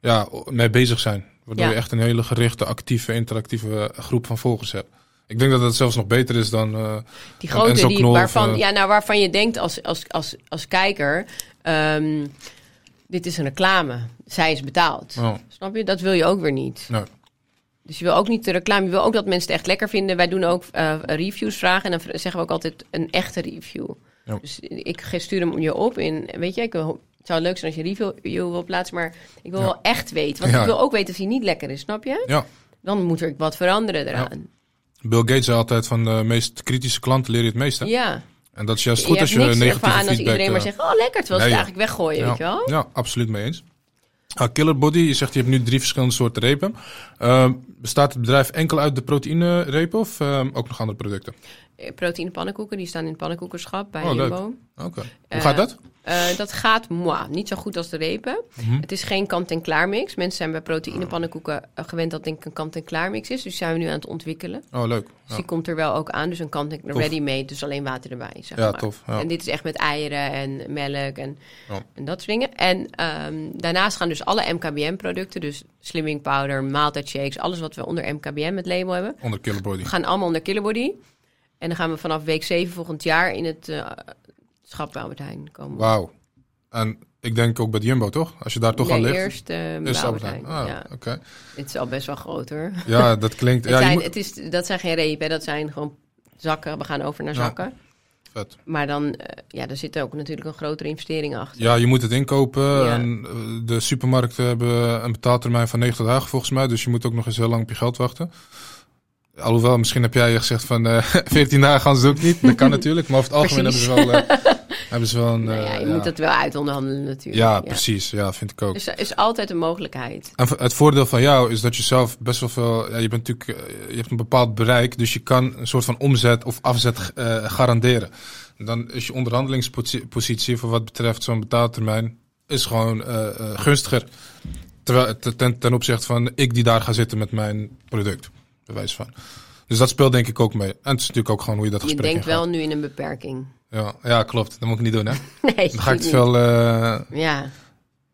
ja, mee bezig zijn. Waardoor Ja. je echt een hele gerichte, actieve, interactieve groep van volgers hebt. Ik denk dat het zelfs nog beter is dan... eh, die grote Enzo die, Knol of, waarvan, eh, ja, nou, waarvan je denkt als, als, als, als kijker... ehm, dit is een reclame. Zij is betaald. oh, Snap je? Dat wil je ook weer niet. nou, Dus je wil ook niet de reclame. Je wil ook dat mensen het echt lekker vinden. Wij doen ook eh, reviews vragen. En dan zeggen we ook altijd een echte review. Ja. Dus ik stuur hem je op. In, weet je, ik wil, het zou leuk zijn als je een review wil plaatsen. Maar ik wil Ja. wel echt weten. Want Ja. ik wil ook weten of hij niet lekker is. Snap je? ja. Dan moet er wat veranderen eraan. Bill Gates zei altijd van de meest kritische klanten leer je het meeste. Ja. En dat is juist goed je als je negatieve ervan aan als feedback... iedereen maar eh, zegt... Oh, lekker. Terwijl ze nee, het eigenlijk weggooien, weet je wel? Ja, absoluut mee eens. Ah, Killer Body, je zegt je hebt nu drie verschillende soorten repen. Ehm, bestaat het bedrijf enkel uit de proteïne repen of ehm, ook nog andere producten? Eh, Proteïne pannenkoeken. Die staan in het pannenkoekenschap bij Oh. Jumbo. Oké. Hoe Eh, gaat dat? Eh, dat gaat moi, niet zo goed als de repen. Mhm. Het is geen kant-en-klaar mix. Mensen zijn bij proteïnepannenkoeken eh, gewend dat ik een kant-en-klaar mix is. Dus zijn we nu aan het ontwikkelen. Oh, leuk. Dus Ja, die komt er wel ook aan. Dus een kant Tof. ready-made, dus alleen water erbij. Zeg ja maar. tof. Ja. En dit is echt met eieren en melk en, en dat soort dingen. En ehm, daarnaast gaan dus alle MKBM-producten, dus slimming powder, maaltijdshakes, alles wat we onder MKBM het label hebben, Onder Killer Body. gaan allemaal onder Killerbody. En dan gaan we vanaf week 7 volgend jaar in het eh schap bij Albert Heijn komen. Wauw. En ik denk ook bij de Jumbo, toch? Als je daar toch nee, al ligt. eerst eh, bij Is Albert Heijn. Heijn. Ah, ja. oké. Het is al best wel groot hoor. Ja, dat klinkt... Het ja, zijn, moet- het is, dat zijn geen repen, dat zijn gewoon zakken. We gaan over naar Ja. zakken. Vet. Maar dan, eh, ja, er zit ook natuurlijk een grotere investering achter. Ja, je moet het inkopen. Ja. En eh, de supermarkten hebben een betaaltermijn van 90 dagen volgens mij. Dus je moet ook nog eens heel lang op je geld wachten. Alhoewel, misschien heb jij gezegd van eh 14 dagen gaan ze het ook niet. Dat kan natuurlijk. Maar over het algemeen hebben ze wel, eh, hebben ze wel een... Nou ja, eh, je ja. moet dat wel uitonderhandelen natuurlijk. Ja, precies. Ja, vind ik ook. Dus er is altijd een mogelijkheid. En het voordeel van jou is dat je zelf best wel veel. Ja, je bent natuurlijk. eh, Je hebt een bepaald bereik, dus je kan een soort van omzet of afzet eh, garanderen. Dan is je onderhandelingspositie voor wat betreft zo'n betaaltermijn is gewoon eh, eh, gunstiger. Terwijl ten, ten opzichte van ik die daar ga zitten met mijn product, bewijs van. Dus dat speelt denk ik ook mee. En het is natuurlijk ook gewoon hoe je dat Je gesprek denkt ingaat. wel nu in een beperking. Ja, ja, klopt. Dat moet ik niet doen, hè? Nee, Dan ga ik veel eh, Ja,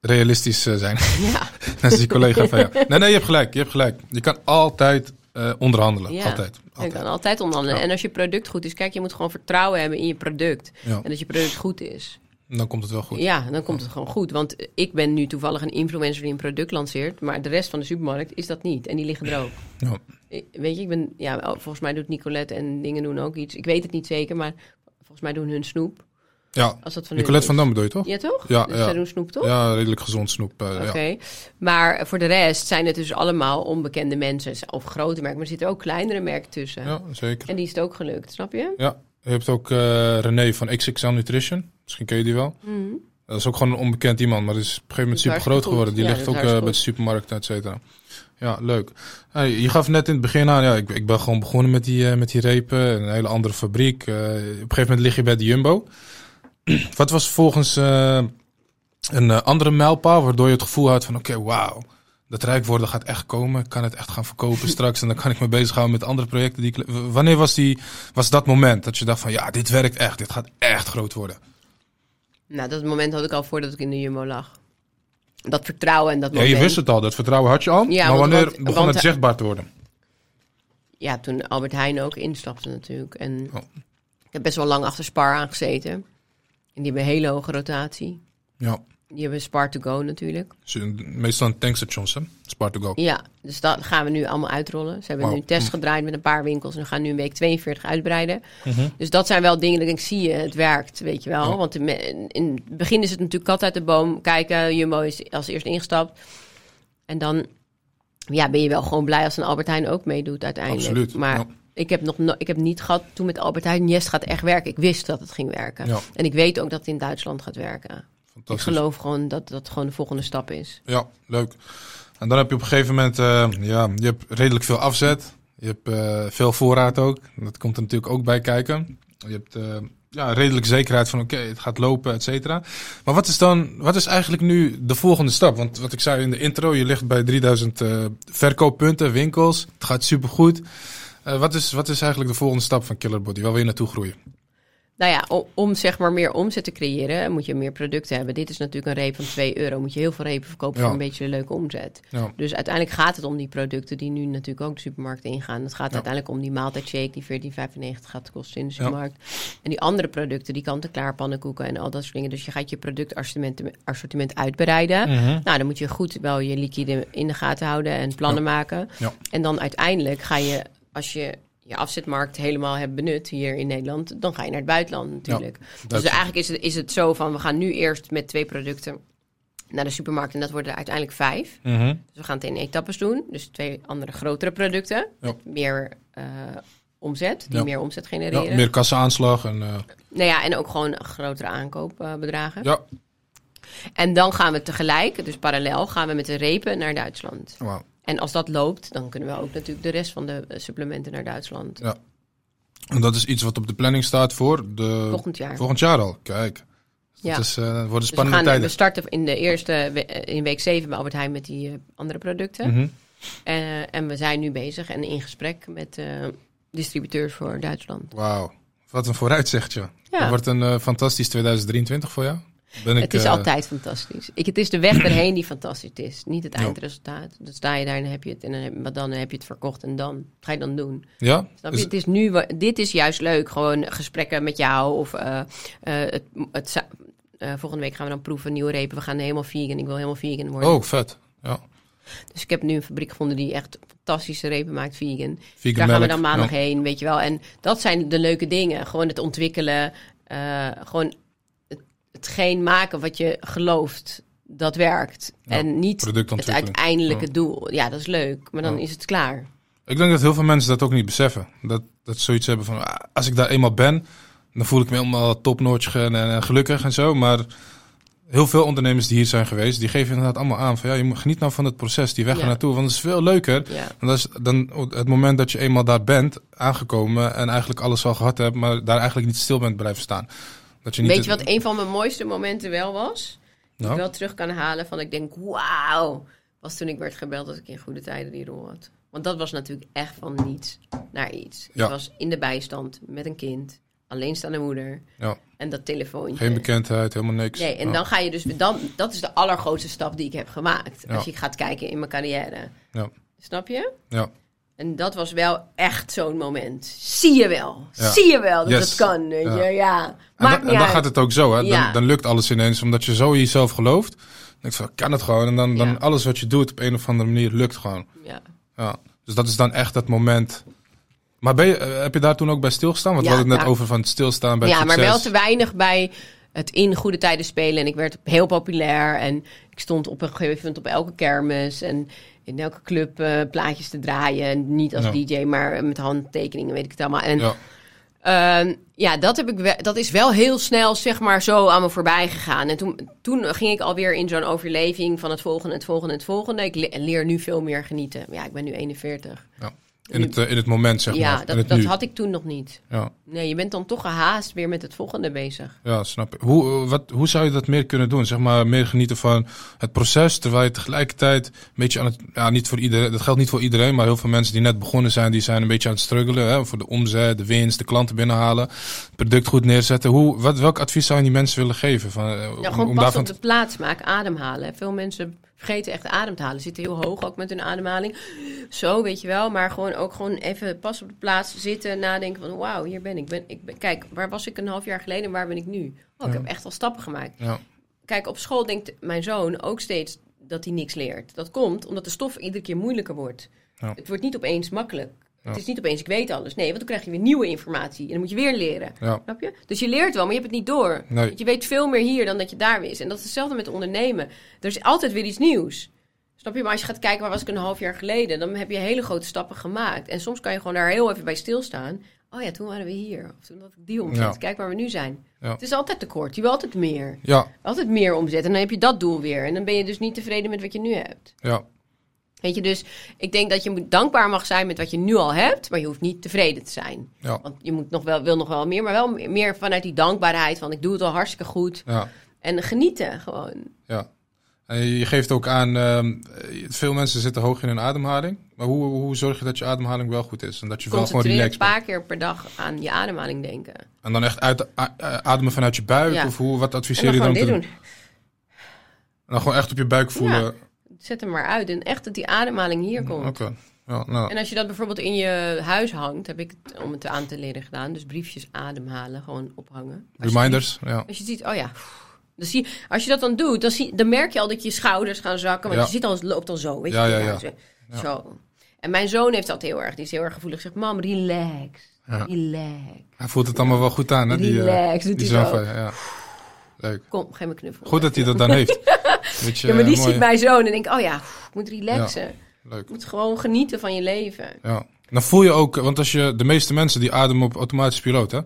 realistisch eh, zijn. ja. Dat is die collega van jou. Nee, nee, je hebt gelijk. Je hebt gelijk. Je kan altijd eh, onderhandelen. Ja. Altijd. Je altijd. kan altijd onderhandelen. Ja. En als je product goed is, kijk, je moet gewoon vertrouwen hebben in je product. En dat je product goed is. Dan komt het wel goed. Ja, dan komt het gewoon goed. Want ik ben nu toevallig een influencer die een product lanceert. Maar de rest van de supermarkt is dat niet. En die liggen er ook. Ja. Weet je, ik ben, ja, oh, volgens mij doet Nicolette en dingen doen ook iets. Ik weet het niet zeker, maar volgens mij doen hun snoep. Ja, Als dat van Nicolette van Dam bedoel je toch? Ja, toch? Ja, dus ja. zij doen snoep, toch? Ja, redelijk gezond snoep. eh, Oké. ja. Maar voor de rest zijn het dus allemaal onbekende mensen. Of grote merken, maar er zitten ook kleinere merken tussen. ja, zeker. En die is het ook gelukt, snap je? Ja, je hebt ook eh, René van XXL Nutrition. Misschien ken je die wel. Mhm. Dat is ook gewoon een onbekend iemand, maar die is op een gegeven moment super groot geworden. Die. Ja, ligt ook eh, bij de supermarkten, et cetera. Ja, leuk. Hey, je gaf net in het begin aan, ja, ik, ik ben gewoon begonnen met die, eh, met die repen. Een hele andere fabriek. Eh, op een gegeven moment lig je bij de Jumbo. Wat was volgens een andere mijlpaal waardoor je het gevoel had van, oké, wauw. Dat rijk worden gaat echt komen. Ik kan het echt gaan verkopen straks. En dan kan ik me bezighouden met andere projecten. Die ik, wanneer was, die, was dat moment dat je dacht van, ja, dit werkt echt. Dit gaat echt groot worden. Nou, dat moment had ik al voordat ik in de Jumbo lag. Dat vertrouwen en dat Ja, moment. je wist het al, dat vertrouwen had je al. Ja, maar want- wanneer want- begon want- het zichtbaar te worden? Ja, toen Albert Heijn ook instapte natuurlijk. En Oh. ik heb best wel lang achter Spar aangezeten. En die hebben een hele hoge rotatie. Ja, die hebben Spar to Go natuurlijk. Dus, meestal een tankstations, hè? Spar to go. Ja, dus dat gaan we nu allemaal uitrollen. Ze hebben nu een test gedraaid met een paar winkels en we gaan nu in week 42 uitbreiden. Mhm. Dus dat zijn wel dingen dat ik zie je, het werkt, weet je wel. Ja. Want in, in het begin is het natuurlijk kat uit de boom. Kijken, Jumbo is als eerst ingestapt. En dan ja, ben je wel gewoon blij als een Albert Heijn ook meedoet uiteindelijk. Absoluut, Maar ja. ik, heb nog no- ik heb niet gehad toen met Albert Heijn, yes, het gaat echt werken. Ik wist dat het ging werken. Ja. En ik weet ook dat het in Duitsland gaat werken. Ik geloof gewoon dat dat gewoon de volgende stap is. Ja, leuk. En dan heb je op een gegeven moment, eh, ja, je hebt redelijk veel afzet. Je hebt eh, veel voorraad ook. Dat komt er natuurlijk ook bij kijken. Je hebt eh, ja, redelijk zekerheid van oké, het gaat lopen, et cetera. Maar wat is dan, wat is eigenlijk nu de volgende stap? Want wat ik zei in de intro, je ligt bij 3000 eh, verkooppunten, winkels. Het gaat supergoed. Eh wat, is, wat is eigenlijk de volgende stap van Killer Body? Waar wil je naartoe groeien? Nou ja, om, om zeg maar meer omzet te creëren, moet je meer producten hebben. Dit is natuurlijk een reep van 2 euro. Moet je heel veel repen verkopen Ja. voor een beetje een leuke omzet. Ja, Dus uiteindelijk gaat het om die producten die nu natuurlijk ook de supermarkt ingaan. Het gaat Ja. uiteindelijk om die maaltijdshake die 14,95 gaat kosten in de supermarkt. En die andere producten, die kant-en-klaar pannenkoeken en al dat soort dingen. Dus je gaat je productassortiment assortiment uitbreiden. Mhm. Nou, dan moet je goed wel je liquide in de gaten houden en plannen maken. En dan uiteindelijk ga je, als je je afzetmarkt helemaal hebt benut hier in Nederland, dan ga je naar het buitenland natuurlijk. Dus eigenlijk is het, is het zo van, we gaan nu eerst met twee producten naar de supermarkt en dat worden er uiteindelijk vijf. Mhm. Dus we gaan het in etappes doen. Dus twee andere grotere producten. Ja. Meer eh, omzet, die Ja. meer omzet genereren. ja, meer kassenaanslag en eh, Nou ja, en ook gewoon grotere aankoopbedragen. ja, En dan gaan we tegelijk, dus parallel, gaan we met de repen naar Duitsland. wauw. En als dat loopt, dan kunnen we ook natuurlijk de rest van de eh, supplementen naar Duitsland. Ja. En dat is iets wat op de planning staat voor de Volgend jaar. volgend jaar al. Kijk, Ja. dat is, eh, worden Dus we, spannende we tijden. starten in de eerste we- eh, in week 7 bij Albert Heijn met die andere producten. Mhm. En we zijn nu bezig en in gesprek met distributeurs voor Duitsland. Wauw, wat een vooruitzichtje. Ja. Het wordt een fantastisch 2023 voor jou. Ben ik, het is eh, altijd fantastisch. Ik, het is de weg erheen die fantastisch is. Niet het eindresultaat. Dan sta je daar en heb je het. En dan heb, maar dan heb je het verkocht. En dan wat ga je dan doen. Ja? Dus- het is nu, dit is juist leuk. Gewoon gesprekken met jou. Of eh, eh, het, het, volgende week gaan we dan proeven nieuwe repen. We gaan helemaal vegan. Ik wil helemaal vegan worden. oh, vet. Ja. Dus ik heb nu een fabriek gevonden die echt fantastische repen maakt vegan. Vegan Daar gaan we dan maandag Ja. heen, weet je wel. En dat zijn de leuke dingen. Gewoon het ontwikkelen. gewoon hetgeen maken wat je gelooft dat werkt. Ja, en niet het uiteindelijke Ja. doel. Ja, dat is leuk. Maar dan Ja. is het klaar. Ik denk dat heel veel mensen dat ook niet beseffen. Dat, dat ze zoiets hebben van, ah, als ik daar eenmaal ben, dan voel ik me helemaal topnotch en, en gelukkig en zo. Maar heel veel ondernemers die hier zijn geweest, die geven inderdaad allemaal aan van, ja, je moet geniet nou van het proces, die weg naartoe. Want het is veel leuker dat is dan het moment dat je eenmaal daar bent, aangekomen en eigenlijk alles al gehad hebt, maar daar eigenlijk niet stil bent blijven staan. Dat je niet Weet je wat een van mijn mooiste momenten wel was? Die Nou? ik wel terug kan halen van ik denk, wauw. Was toen ik werd gebeld dat ik in goede tijden die rol had. Want dat was natuurlijk echt van niets naar iets. Ja. Ik was in de bijstand met een kind. Alleenstaande moeder. Ja, En dat telefoontje. geen bekendheid, helemaal niks. Nee, en Ja. dan ga je dus... Dan, dat is de allergrootste stap die ik heb gemaakt. Als je gaat kijken in mijn carrière. Ja. Snap je? Ja. En dat was wel echt zo'n moment. Zie je wel. Ja. Zie je wel dat Yes. het kan. Weet Ja. je? Ja. En, dan, niet en dan uit. gaat het ook zo, hè? Dan, Ja. dan lukt alles ineens, omdat je zo in jezelf gelooft. Dan denk je van, kan het gewoon. En dan, dan alles wat je doet op een of andere manier lukt gewoon. Ja. Ja. Dus dat is dan echt het moment. Maar ben je, eh, heb je daar toen ook bij stilgestaan? Want we hadden het net over van het stilstaan bij ja, maar wel te weinig bij het in goede tijden spelen. En ik werd heel populair. En ik stond op een gegeven moment op elke kermis. En in elke club eh, plaatjes te draaien. En niet als Ja. DJ, maar met handtekeningen, weet ik het allemaal. En Ja, Ehm, ja, dat, heb ik wel, dat is wel heel snel, zeg maar, zo aan me voorbij gegaan. En toen, toen ging ik alweer in zo'n overleving van het volgende, het volgende, het volgende. Ik le- leer nu veel meer genieten. Ja, ik ben nu 41. ja. In, het, eh, in het moment, zeg ja, maar. in dat, had ik toen nog niet. Ja. Nee, je bent dan toch gehaast weer met het volgende bezig. Ja, snap ik. Hoe, eh, wat, hoe zou je dat meer kunnen doen? Zeg maar, meer genieten van het proces, terwijl je tegelijkertijd een beetje aan het... Ja, niet voor iedereen, dat geldt niet voor iedereen, maar heel veel mensen die net begonnen zijn, die zijn een beetje aan het struggelen. Hè, voor de omzet, de winst, de klanten binnenhalen, het product goed neerzetten. Hoe, wat, welk advies zou je die mensen willen geven? Van, eh, Ja, om, gewoon om pas daarvan op de plaats maken, ademhalen. Veel mensen vergeten echt adem te halen. Zitten heel hoog ook met hun ademhaling. Zo, weet je wel. Maar gewoon ook gewoon even pas op de plaats zitten, nadenken van... Wauw, hier ben ik. Ben, ik ben, kijk, waar was ik een half jaar geleden en waar ben ik nu? Oh, ik Ja. heb echt al stappen gemaakt. Ja, kijk, op school denkt mijn zoon ook steeds dat hij niks leert. Dat komt omdat de stof iedere keer moeilijker wordt. Ja. Het wordt niet opeens makkelijk. Ja. Het is niet opeens, ik weet alles. Nee, want dan krijg je weer nieuwe informatie. En dan moet je weer leren. Ja. Snap je? Dus je leert wel, maar je hebt het niet door. Nee. Want je weet veel meer hier dan dat je daar wist. En dat is hetzelfde met ondernemen. Er is altijd weer iets nieuws. Snap je? Maar als je gaat kijken, waar was ik een half jaar geleden? Dan heb je hele grote stappen gemaakt. En soms kan je gewoon daar heel even bij stilstaan. Oh ja, toen waren we hier. Of toen had ik die omzet. Ja. Kijk waar we nu zijn. Ja. Het is altijd tekort. Je wil altijd meer. Ja, Altijd meer omzet. En dan heb je dat doel weer. En dan ben je dus niet tevreden met wat je nu hebt. ja, Weet je, dus ik denk dat je moet dankbaar mag zijn met wat je nu al hebt. Maar je hoeft niet tevreden te zijn. ja, Want je moet nog wel, wil nog wel meer. Maar wel meer vanuit die dankbaarheid van ik doe het al hartstikke goed. ja, En genieten gewoon. ja. En je geeft ook aan, ehm, veel mensen zitten hoog in hun ademhaling. Maar hoe, hoe zorg je dat je ademhaling wel goed is? En dat je wel gewoon relaxed een paar keer per dag aan je ademhaling denken. En dan echt uit, ademen vanuit je buik? Ja. Of hoe, wat adviseer je dan te doen? doen. En dan gewoon echt op je buik voelen? Zet hem maar uit. En echt dat die ademhaling hier komt. Oké. Ja, nou, En als je dat bijvoorbeeld in je huis hangt, heb ik het om het aan te leren gedaan. Dus briefjes ademhalen, gewoon ophangen. Als je reminders? Ja. Als je ziet, oh ja. Dan zie, als je dat dan doet, dan, zie, dan merk je al dat je schouders gaan zakken. Want Ja. je ziet al, het loopt al zo. Weet Ja, je, ja, ja. Zo. Ja. zo. En mijn zoon heeft dat heel erg. Die is heel erg gevoelig. Zegt, mam, relax. Relax. Hij voelt het allemaal wel goed aan, hè? Die, eh, Relax, doet die hij zoon zo. van ja. Leuk. Kom, geef me knuffel. Goed dat hij dat dan heeft. Ja, maar die eh, ziet mijn zoon en denkt, oh ja, ik moet relaxen. Leuk. Je moet gewoon genieten van je leven. Ja. Dan voel je ook, want als je de meeste mensen die ademen op automatische piloot, hè?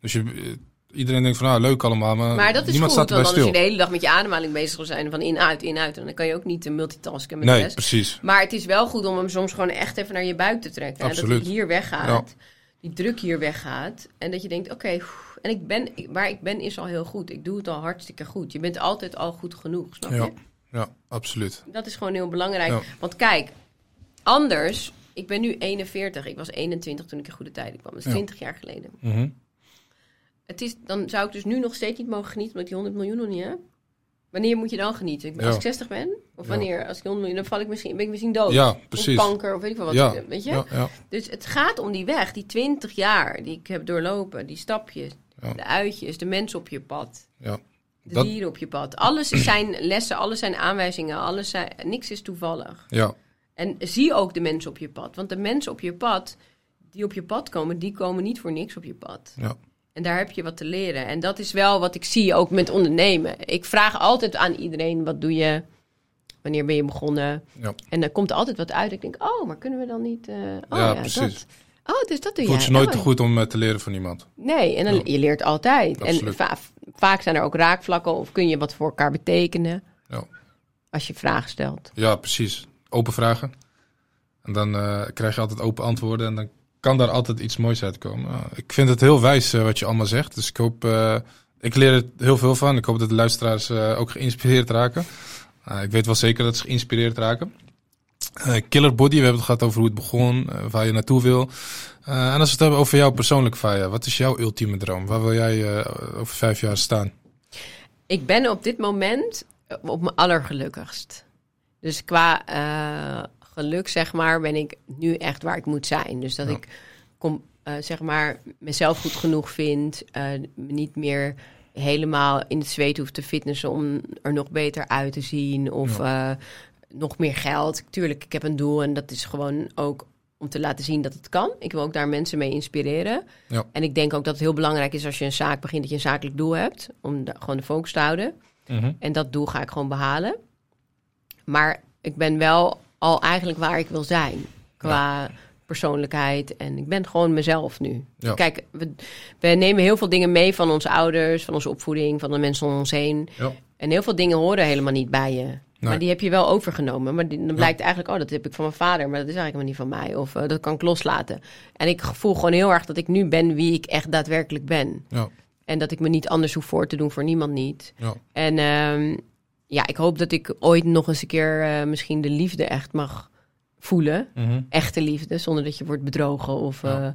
Dus je, eh, iedereen denkt van, nou, leuk allemaal, maar, Maar dat is niemand goed, staat want anders stil. je de hele dag met je ademhaling bezig wil zijn. Van in-uit, in-uit. En dan kan je ook niet eh, multitasken met de Nee, rest. precies. Maar het is wel goed om hem soms gewoon echt even naar je buik te trekken. hè. Dat hij hier weggaat. Die druk hier weggaat. En dat je denkt, oké, en ik ben, ik- waar ik ben is al heel goed. Ik doe het al hartstikke goed. Je bent altijd al goed genoeg, snap je? Ja, ja, absoluut. Dat is gewoon heel belangrijk. Ja. Want kijk, anders... Ik ben nu 41. Ik was 21 toen ik in goede tijden kwam. Dat is Ja. 20 jaar geleden. Mhm. Het is, dan zou ik dus nu nog steeds niet mogen genieten... omdat ik die 100 miljoen nog niet heb. Wanneer moet je dan genieten? Ja. Als ik 60 ben? Of wanneer? Als ik 100 miljoen... Dan val ik misschien, ben ik misschien dood. Ja, Of precies. kanker, of weet ik veel wat. Ja, Weet je? ja, ja, Dus het gaat om die weg, die 20 jaar die ik heb doorlopen, die stapjes, Ja. de uitjes, de mensen op je pad, ja. de Dat- dieren op je pad. Alles zijn lessen, alles zijn aanwijzingen, alles zijn, niks is toevallig. ja. En zie ook de mensen op je pad, want de mensen op je pad die op je pad komen, die komen niet voor niks op je pad. ja. En daar heb je wat te leren. En dat is wel wat ik zie ook met ondernemen. Ik vraag altijd aan iedereen: wat doe je? Wanneer ben je begonnen? Ja. En dan komt er altijd wat uit. Ik denk: oh, maar kunnen we dan niet. eh, oh Ja, ja, precies. dat. Oh, dus dat doe je nooit Oh, te goed om eh, te leren van iemand. Nee, en dan, Ja. je leert altijd. En Absoluut. va- vaak zijn er ook raakvlakken of kun je wat voor elkaar betekenen Ja. als je vragen stelt. Ja, precies. Open vragen. En dan eh, krijg je altijd open antwoorden en dan kan daar altijd iets moois uitkomen. Ja, ik vind het heel wijs eh, wat je allemaal zegt. Dus ik hoop, eh, ik leer er heel veel van. Ik hoop dat de luisteraars eh, ook geïnspireerd raken. Ik weet wel zeker dat ze geïnspireerd raken. Uh, Killer Body, we hebben het gehad over hoe het begon, uh, waar je naartoe wil. Uh, en als we het hebben over jou persoonlijk, Faya, wat is jouw ultieme droom? Waar wil jij over vijf jaar staan? Ik ben op dit moment op mijn allergelukkigst. Dus qua geluk, zeg maar, ben ik nu echt waar ik moet zijn. Dus dat Ja. ik kom, zeg maar, mezelf goed genoeg vind. Niet meer helemaal in het zweet hoef te fitnessen om er nog beter uit te zien. Of nog meer geld. Tuurlijk, ik heb een doel en dat is gewoon ook om te laten zien dat het kan. Ik wil ook daar mensen mee inspireren. Ja. En ik denk ook dat het heel belangrijk is als je een zaak begint, dat je een zakelijk doel hebt. Om de, gewoon de focus te houden. Mm -hmm. En dat doel ga ik gewoon behalen. Maar ik ben wel al eigenlijk waar ik wil zijn. Qua ja. persoonlijkheid. En ik ben gewoon mezelf nu. Ja. Kijk, we, we, nemen heel veel dingen mee van onze ouders, van onze opvoeding, van de mensen om ons heen. En heel veel dingen horen helemaal niet bij je. Nee. Maar die heb je wel overgenomen. Maar die, dan blijkt ja. eigenlijk, oh, dat heb ik van mijn vader, maar dat is eigenlijk niet van mij. Of uh, dat kan ik loslaten. En ik voel gewoon heel erg dat ik nu ben wie ik echt daadwerkelijk ben. Ja. En dat ik me niet anders hoef voor te doen voor niemand niet. Ja. En um, ja, ik hoop dat ik ooit nog eens een keer uh, misschien de liefde echt mag voelen. Mm -hmm. Echte liefde, zonder dat je wordt bedrogen of uh,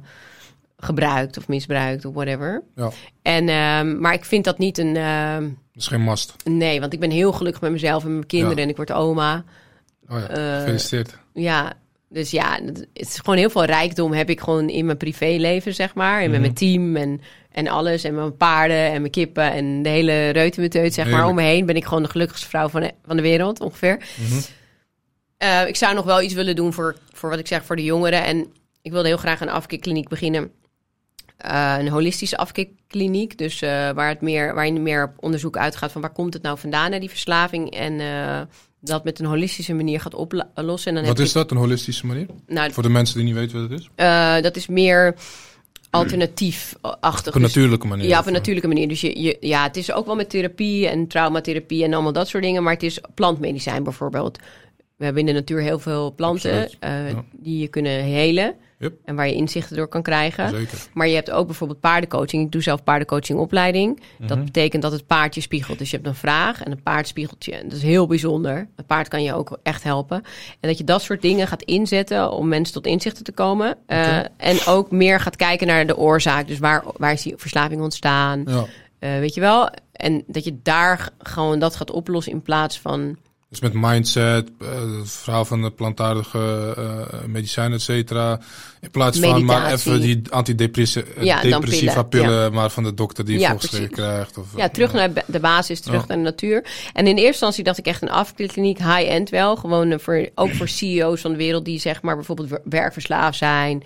gebruikt of misbruikt of whatever. Ja. En, um, maar ik vind dat niet een... Uh, dat is geen must. Nee, want ik ben heel gelukkig met mezelf en mijn kinderen Ja. en ik word oma. Oh ja, gefeliciteerd. ja, Dus ja, het is gewoon heel veel rijkdom heb ik gewoon in mijn privéleven, zeg maar. En met mijn team en, en alles. En mijn paarden en mijn kippen en de hele reutemeteut, zeg maar. Om me heen ben ik gewoon de gelukkigste vrouw van de, van de wereld, ongeveer. Eh, ik zou nog wel iets willen doen voor, voor wat ik zeg, voor de jongeren. En ik wilde heel graag een afkikkliniek beginnen. Eh, een holistische afkikkliniek. Dus eh, waar, het meer, waar je meer op onderzoek uitgaat van waar komt het nou vandaan, hè, die verslaving. En eh, dat met een holistische manier gaat oplossen. En dan Wat heb is dat, een holistische manier? nou, Voor de mensen die niet weten wat het is. dat is meer alternatief-achtig. Op een natuurlijke manier. ja, op een natuurlijke manier. Dus je, je, ja, het is ook wel met therapie en traumatherapie en allemaal dat soort dingen. Maar het is plantmedicijn bijvoorbeeld. We hebben in de natuur heel veel planten Ja. die je kunnen helen. Yep. En waar je inzichten door kan krijgen. Zeker. Maar je hebt ook bijvoorbeeld paardencoaching. Ik doe zelf paardencoachingopleiding. Dat Mhm. betekent dat het paard je spiegelt. Dus je hebt een vraag en een paard spiegelt je. En dat is heel bijzonder. Het paard kan je ook echt helpen. En dat je dat soort dingen gaat inzetten om mensen tot inzichten te komen. Eh, en ook meer gaat kijken naar de oorzaak. Dus waar, waar is die verslaving ontstaan? Ja. Eh, weet je wel? En dat je daar gewoon dat gaat oplossen in plaats van... Dus met mindset, eh, het verhaal van de plantaardige eh medicijnen, et cetera. In plaats van maar even die antidepressiva Ja, pillen, maar van de dokter die je Ja, krijgt. Of, Ja, terug naar ba- de basis, terug naar de natuur. En in eerste instantie dacht ik echt een afkliniek, high-end wel. Gewoon eh, voor, ook voor CEO's van de wereld die zeg maar bijvoorbeeld wer- werkverslaafd zijn.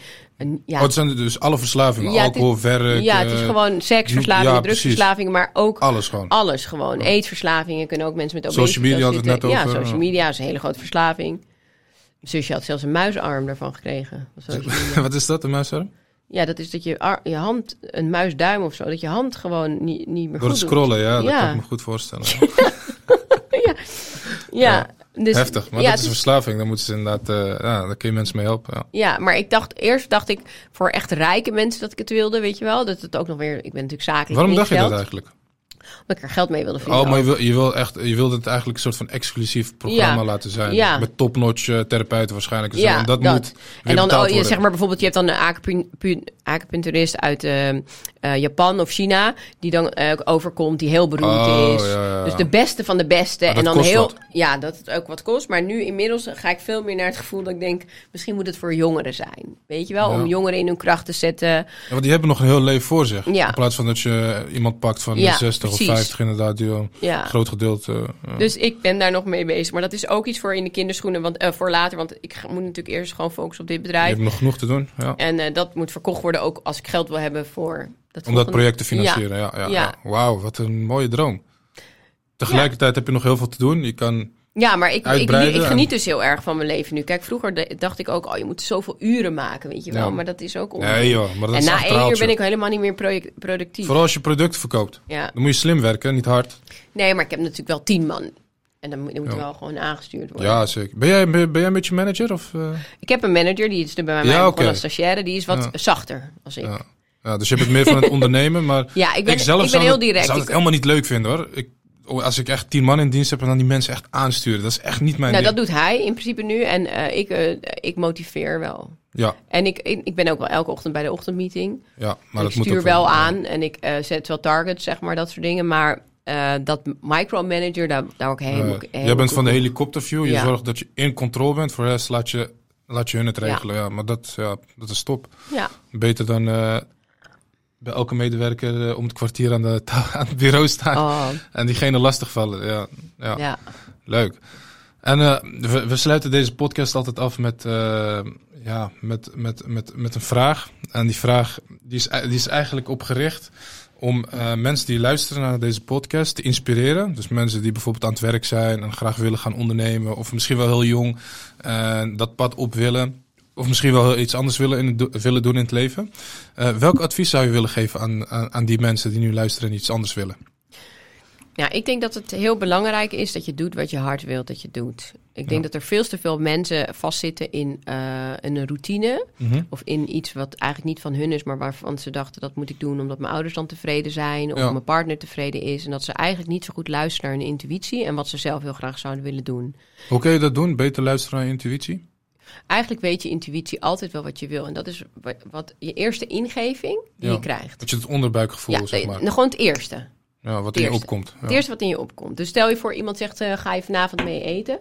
Ja, Oh, het zijn dus alle verslavingen. Ja, het is- Alcohol, ja, het is eh, gewoon seksverslavingen, ja, drugsverslavingen, maar ook Alles gewoon. alles gewoon. Eetverslavingen kunnen ook mensen met obesitas Social media we het net Ja, over, social ja. media is een hele grote verslaving. Mijn zusje had zelfs een muisarm daarvan gekregen. social. Wat is dat, een muisarm? Ja, dat is dat je, je hand, een muisduim of zo, dat je hand gewoon niet, niet meer Door het goed scrollen, ja, dat Ja. kan ik me goed voorstellen. doet. Ja, dus, Heftig, maar ja, dat is een verslaving. Dan moeten ze inderdaad, eh, ja, daar kun je mensen mee helpen. Ja. Ja, maar ik dacht eerst dacht ik voor echt rijke mensen dat ik het wilde, weet je wel. Dat het ook nog weer. Ik ben natuurlijk zakelijk. Waarom dacht je dat eigenlijk? Omdat ik er geld mee wilde verdienen. Oh, maar je ook. wil, je wil echt, je wilde het eigenlijk een soort van exclusief programma Ja. laten zijn. Ja. Met topnotch eh, therapeuten waarschijnlijk. En, zo. Ja, en dat, dat. moet En dan, oh, je, zeg maar bijvoorbeeld, je hebt dan een acupu- pu- acupuncturist uit eh, eh, Japan of China, die dan eh, overkomt, die heel beroemd Oh, is. ja. Dus de beste van de beste. En dan heel. wat. Ja, dat het ook wat kost. Maar nu inmiddels ga ik veel meer naar het gevoel dat ik denk, misschien moet het voor jongeren zijn. Weet je wel, om jongeren in hun kracht te zetten. Ja, want die hebben nog een heel leven voor zich. Ja. In plaats van dat je iemand pakt van Ja, 60 precies. Of 50 inderdaad. Die een Ja. groot gedeelte... eh, Dus ik ben daar nog mee bezig. Maar dat is ook iets voor in de kinderschoenen, want, eh, voor later. Want ik moet natuurlijk eerst gewoon focussen op dit je bedrijf. hebt nog genoeg te doen. Ja. En eh, dat moet verkocht worden ook als ik geld wil hebben voor dat Om dat project te financieren. Ja. Ja, Ja. ja. Wauw, wat een mooie droom. Tegelijkertijd heb je nog heel veel te doen. Je kan... Ja, maar ik, ik, geniet en- dus heel erg van mijn leven nu. Kijk, vroeger de- dacht ik ook, oh, je moet zoveel uren maken, weet je wel. Ja. Maar dat is ook onzin. Nee joh, maar dat en is na één uur ben ik helemaal niet meer project- productief. Vooral als je product verkoopt. Ja. Dan moet je slim werken, niet hard. Nee, maar ik heb natuurlijk wel tien man. En dan moet, dan moet Ja. wel gewoon aangestuurd worden. Ja, zeker. Ben jij, ben, ben jij met je manager? Of, eh? Ik heb een manager, die is er bij mij Ja, oké. als stagiaire. Die is wat Ja. zachter als ik. Ja, Ja. ja, dus je hebt het meer van het ondernemen. Maar ik ben, ik zelf ik ben zou heel het, direct. zou Ik- het helemaal niet leuk vinden hoor. Ik, als ik echt tien man in dienst heb en dan die mensen echt aansturen. Dat is echt niet mijn nou, ding. dat doet hij in principe nu. En eh, ik, eh, ik motiveer wel. Ja, En ik, ik, ben ook wel elke ochtend bij de ochtendmeeting. ja, maar ik dat moet stuur ook wel aan en ik eh, zet wel targets, zeg maar, dat soort dingen. Maar dat micromanager, daar, daar ook helemaal... Helemaal jij bent van de helikopterview. Je Ja. zorgt dat je in controle bent. Voor de rest laat je, laat je hun het regelen. Ja. maar dat, ja, dat is top. Ja, Beter dan bij elke medewerker eh, om het kwartier aan, de, aan het bureau staan. oh, En diegene lastigvallen. Ja, ja. ja. Leuk. En eh, we, we sluiten deze podcast altijd af met, eh, ja, met, met, met, met een vraag. En die vraag die is, die is eigenlijk opgericht om mensen die luisteren naar deze podcast te inspireren. Dus mensen die bijvoorbeeld aan het werk zijn en graag willen gaan ondernemen. Of misschien wel heel jong dat pad op willen. Of misschien wel iets anders willen, in het willen doen in het leven. Eh, welk advies zou je willen geven aan, aan, aan die mensen die nu luisteren en iets anders willen? Ja, ik denk dat het heel belangrijk is dat je doet wat je hart wilt dat je doet. Ik denk dat er veel te veel mensen vastzitten in eh, een routine. Mhm. Of in iets wat eigenlijk niet van hun is, maar waarvan ze dachten dat moet ik doen omdat mijn ouders dan tevreden zijn. Of Ja. mijn partner tevreden is. En dat ze eigenlijk niet zo goed luisteren naar hun intuïtie en wat ze zelf heel graag zouden willen doen. Hoe kun je dat doen? Beter luisteren naar je intuïtie? Eigenlijk weet je intuïtie altijd wel wat je wil. En dat is wa- wat je eerste ingeving die Ja. je krijgt. Dat je het onderbuikgevoel, Ja, zeg maar. nou, gewoon het eerste. Ja, wat in je opkomt. Ja. Het eerste wat in je opkomt. Dus stel je voor iemand zegt, eh, ga je vanavond mee eten?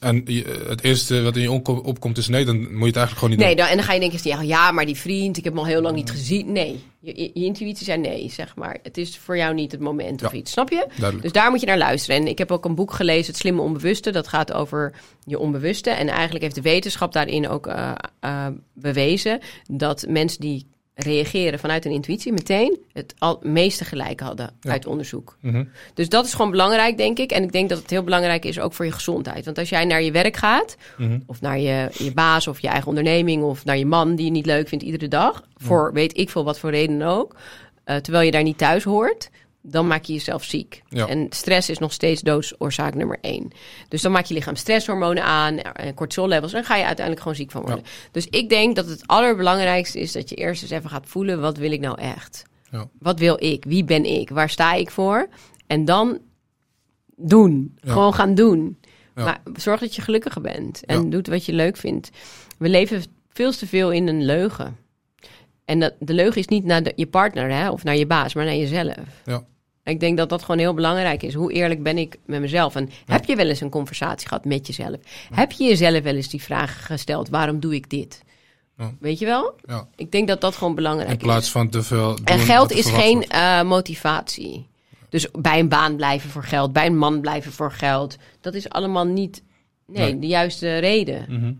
En het eerste wat in je opkomt is nee, dan moet je het eigenlijk gewoon niet Nee, doen. dan, en dan ga je denken, ja, ja, maar die vriend, ik heb hem al heel lang niet gezien. Nee, je, je, je intuïtie zei nee, zeg maar. Het is voor jou niet het moment of Ja. iets, snap je? Duidelijk. Dus daar moet je naar luisteren. En ik heb ook een boek gelezen, Het Slimme Onbewuste. Dat gaat over je onbewuste. En eigenlijk heeft de wetenschap daarin ook eh, eh, bewezen dat mensen die reageren vanuit hun intuïtie meteen het al meeste gelijk hadden Ja. uit onderzoek. Mhm. Dus dat is gewoon belangrijk, denk ik. En ik denk dat het heel belangrijk is ook voor je gezondheid. Want als jij naar je werk gaat, Mhm. of naar je, je baas of je eigen onderneming, of naar je man die je niet leuk vindt iedere dag, voor weet ik veel wat voor reden ook, eh, terwijl je daar niet thuis hoort, dan maak je jezelf ziek. Ja. En stress is nog steeds doodsoorzaak nummer één. Dus dan maak je lichaam stresshormonen aan en cortisollevels. En dan ga je uiteindelijk gewoon ziek van worden. Dus ik denk dat het allerbelangrijkste is dat je eerst eens even gaat voelen: wat wil ik nou echt? Ja. Wat wil ik? Wie ben ik? Waar sta ik voor? En dan doen. Gewoon gaan doen. Maar zorg dat je gelukkiger bent. En doet wat je leuk vindt. We leven veel te veel in een leugen. En dat, de leugen is niet naar de- je partner hè, of naar je baas, maar naar jezelf. Ja. Ik denk dat dat gewoon heel belangrijk is. Hoe eerlijk ben ik met mezelf? En heb je wel eens een conversatie gehad met jezelf? Heb je jezelf wel eens die vraag gesteld? Waarom doe ik dit? Ja. Weet je wel? Ja. Ik denk dat dat gewoon belangrijk In is. plaats van te veel doen En geld is geen eh, motivatie. Dus bij een baan blijven voor geld, bij een man blijven voor geld. Dat is allemaal niet nee, Nee. de juiste reden. Mhm.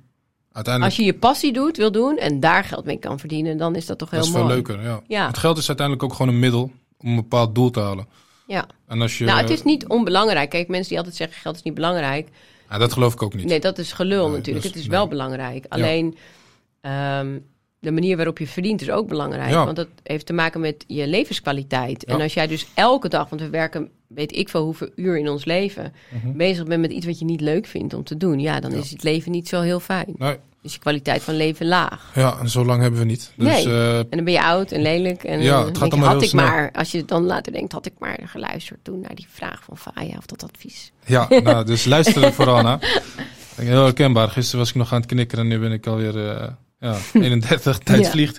Uiteindelijk Als je je passie doet, wil doen en daar geld mee kan verdienen, dan is dat toch heel dat is mooi. veel leuker. Ja. Ja. Het geld is uiteindelijk ook gewoon een middel om een bepaald doel te halen. Ja. En als je, Nou, het is niet onbelangrijk. Kijk, mensen die altijd zeggen geld is niet belangrijk. Ja, dat geloof ik ook niet. Nee, dat is gelul Nee, natuurlijk. dus- het is nee. wel belangrijk. Alleen ehm, de manier waarop je verdient is ook belangrijk. Ja. Want dat heeft te maken met je levenskwaliteit. En als jij dus elke dag, want we werken weet ik veel hoeveel uur in ons leven, bezig bent met iets wat je niet leuk vindt om te doen, ja, dan Mhm. Is het leven niet zo heel fijn. Nee, Is je kwaliteit van leven laag. ja, en zo lang hebben we niet. Dus Nee. eh, En dan ben je oud en lelijk. En Ja, het gaat allemaal had ik snel. maar, als je dan later denkt, had ik maar geluisterd toen naar die vraag van Faya of dat advies. ja, nou, dus luister er vooral naar. Heel herkenbaar. Gisteren was ik nog aan het knikkeren en nu ben ik alweer eh, ja, 31. Tijd Ja. vliegt.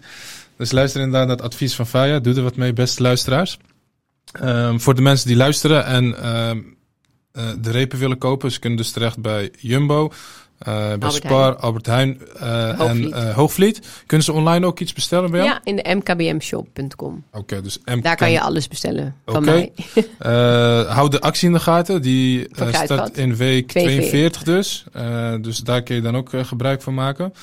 Dus luister inderdaad naar het advies van Faya. Doe er wat mee, beste luisteraars. Ehm, voor de mensen die luisteren en ehm, eh, de repen willen kopen, ze kunnen dus terecht bij Jumbo, bij Albert Spar, Heijn. Albert Heijn eh, Hoogvliet. en eh, Hoogvliet. Kunnen ze online ook iets bestellen bij jou? Ja, in de mkbmshop.com. Oké, dus M Daar kan je alles bestellen van Oké. mij. Eh, hou de actie in de gaten. Die eh, start in week 42 42 dus. Eh, dus daar kun je dan ook eh, gebruik van maken.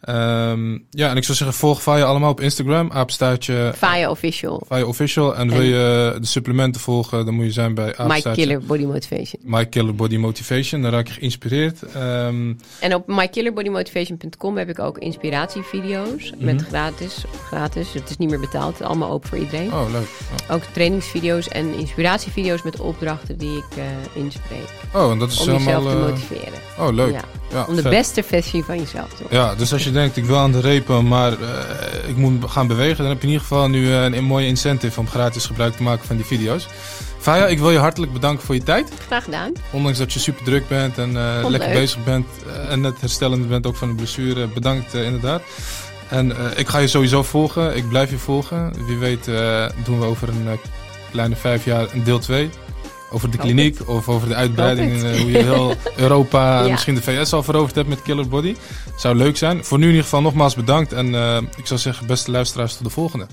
Ehm, ja, en ik zou zeggen, volg Faya allemaal op Instagram. Apenstaartje Faya Official. Official. En wil je de supplementen volgen, dan moet je zijn bij apenstaartje. Killer Body Motivation. My Killer Body Motivation. Daar raak je geïnspireerd. Ehm, En op mykillerbodymotivation.com heb ik ook inspiratievideo's. Mhm. Met gratis, gratis. Het is niet meer betaald. Allemaal open voor iedereen. oh, leuk. Ook trainingsvideo's en inspiratievideo's met opdrachten die ik eh, inspreek. Oh, oh en dat is Om jezelf helemaal... te eh, motiveren. oh, leuk. Ja. Ja, Om de vet. beste versie van jezelf te worden. Ja, dus als je denkt, ik wil aan de repen, maar eh, ik moet gaan bewegen, dan heb je in ieder geval nu eh, een, mooie incentive om gratis gebruik te maken van die video's. Faya, ik wil je hartelijk bedanken voor je tijd. Graag gedaan. Ondanks dat je super druk bent en eh, lekker leuk. bezig bent en net herstellend bent ook van de blessure. Bedankt inderdaad. En ik ga je sowieso volgen. Ik blijf je volgen. Wie weet doen we over een kleine vijf jaar een deel 2. Over de kliniek of over de uitbreiding. Eh, hoe je heel Europa, Ja. misschien de VS al veroverd hebt met Killer Body. Zou leuk zijn. Voor nu in ieder geval nogmaals bedankt. En eh, ik zou zeggen, beste luisteraars, tot de volgende.